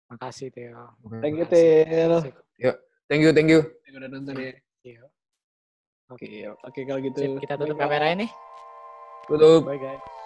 Makasih Til. Thank you, Makasih. Til. Thank you, thank you. Yang udah nonton ya. Iya. Oke, oke kalau gitu. Sip, kita tutup kamera ini. Tutup. Bye guys.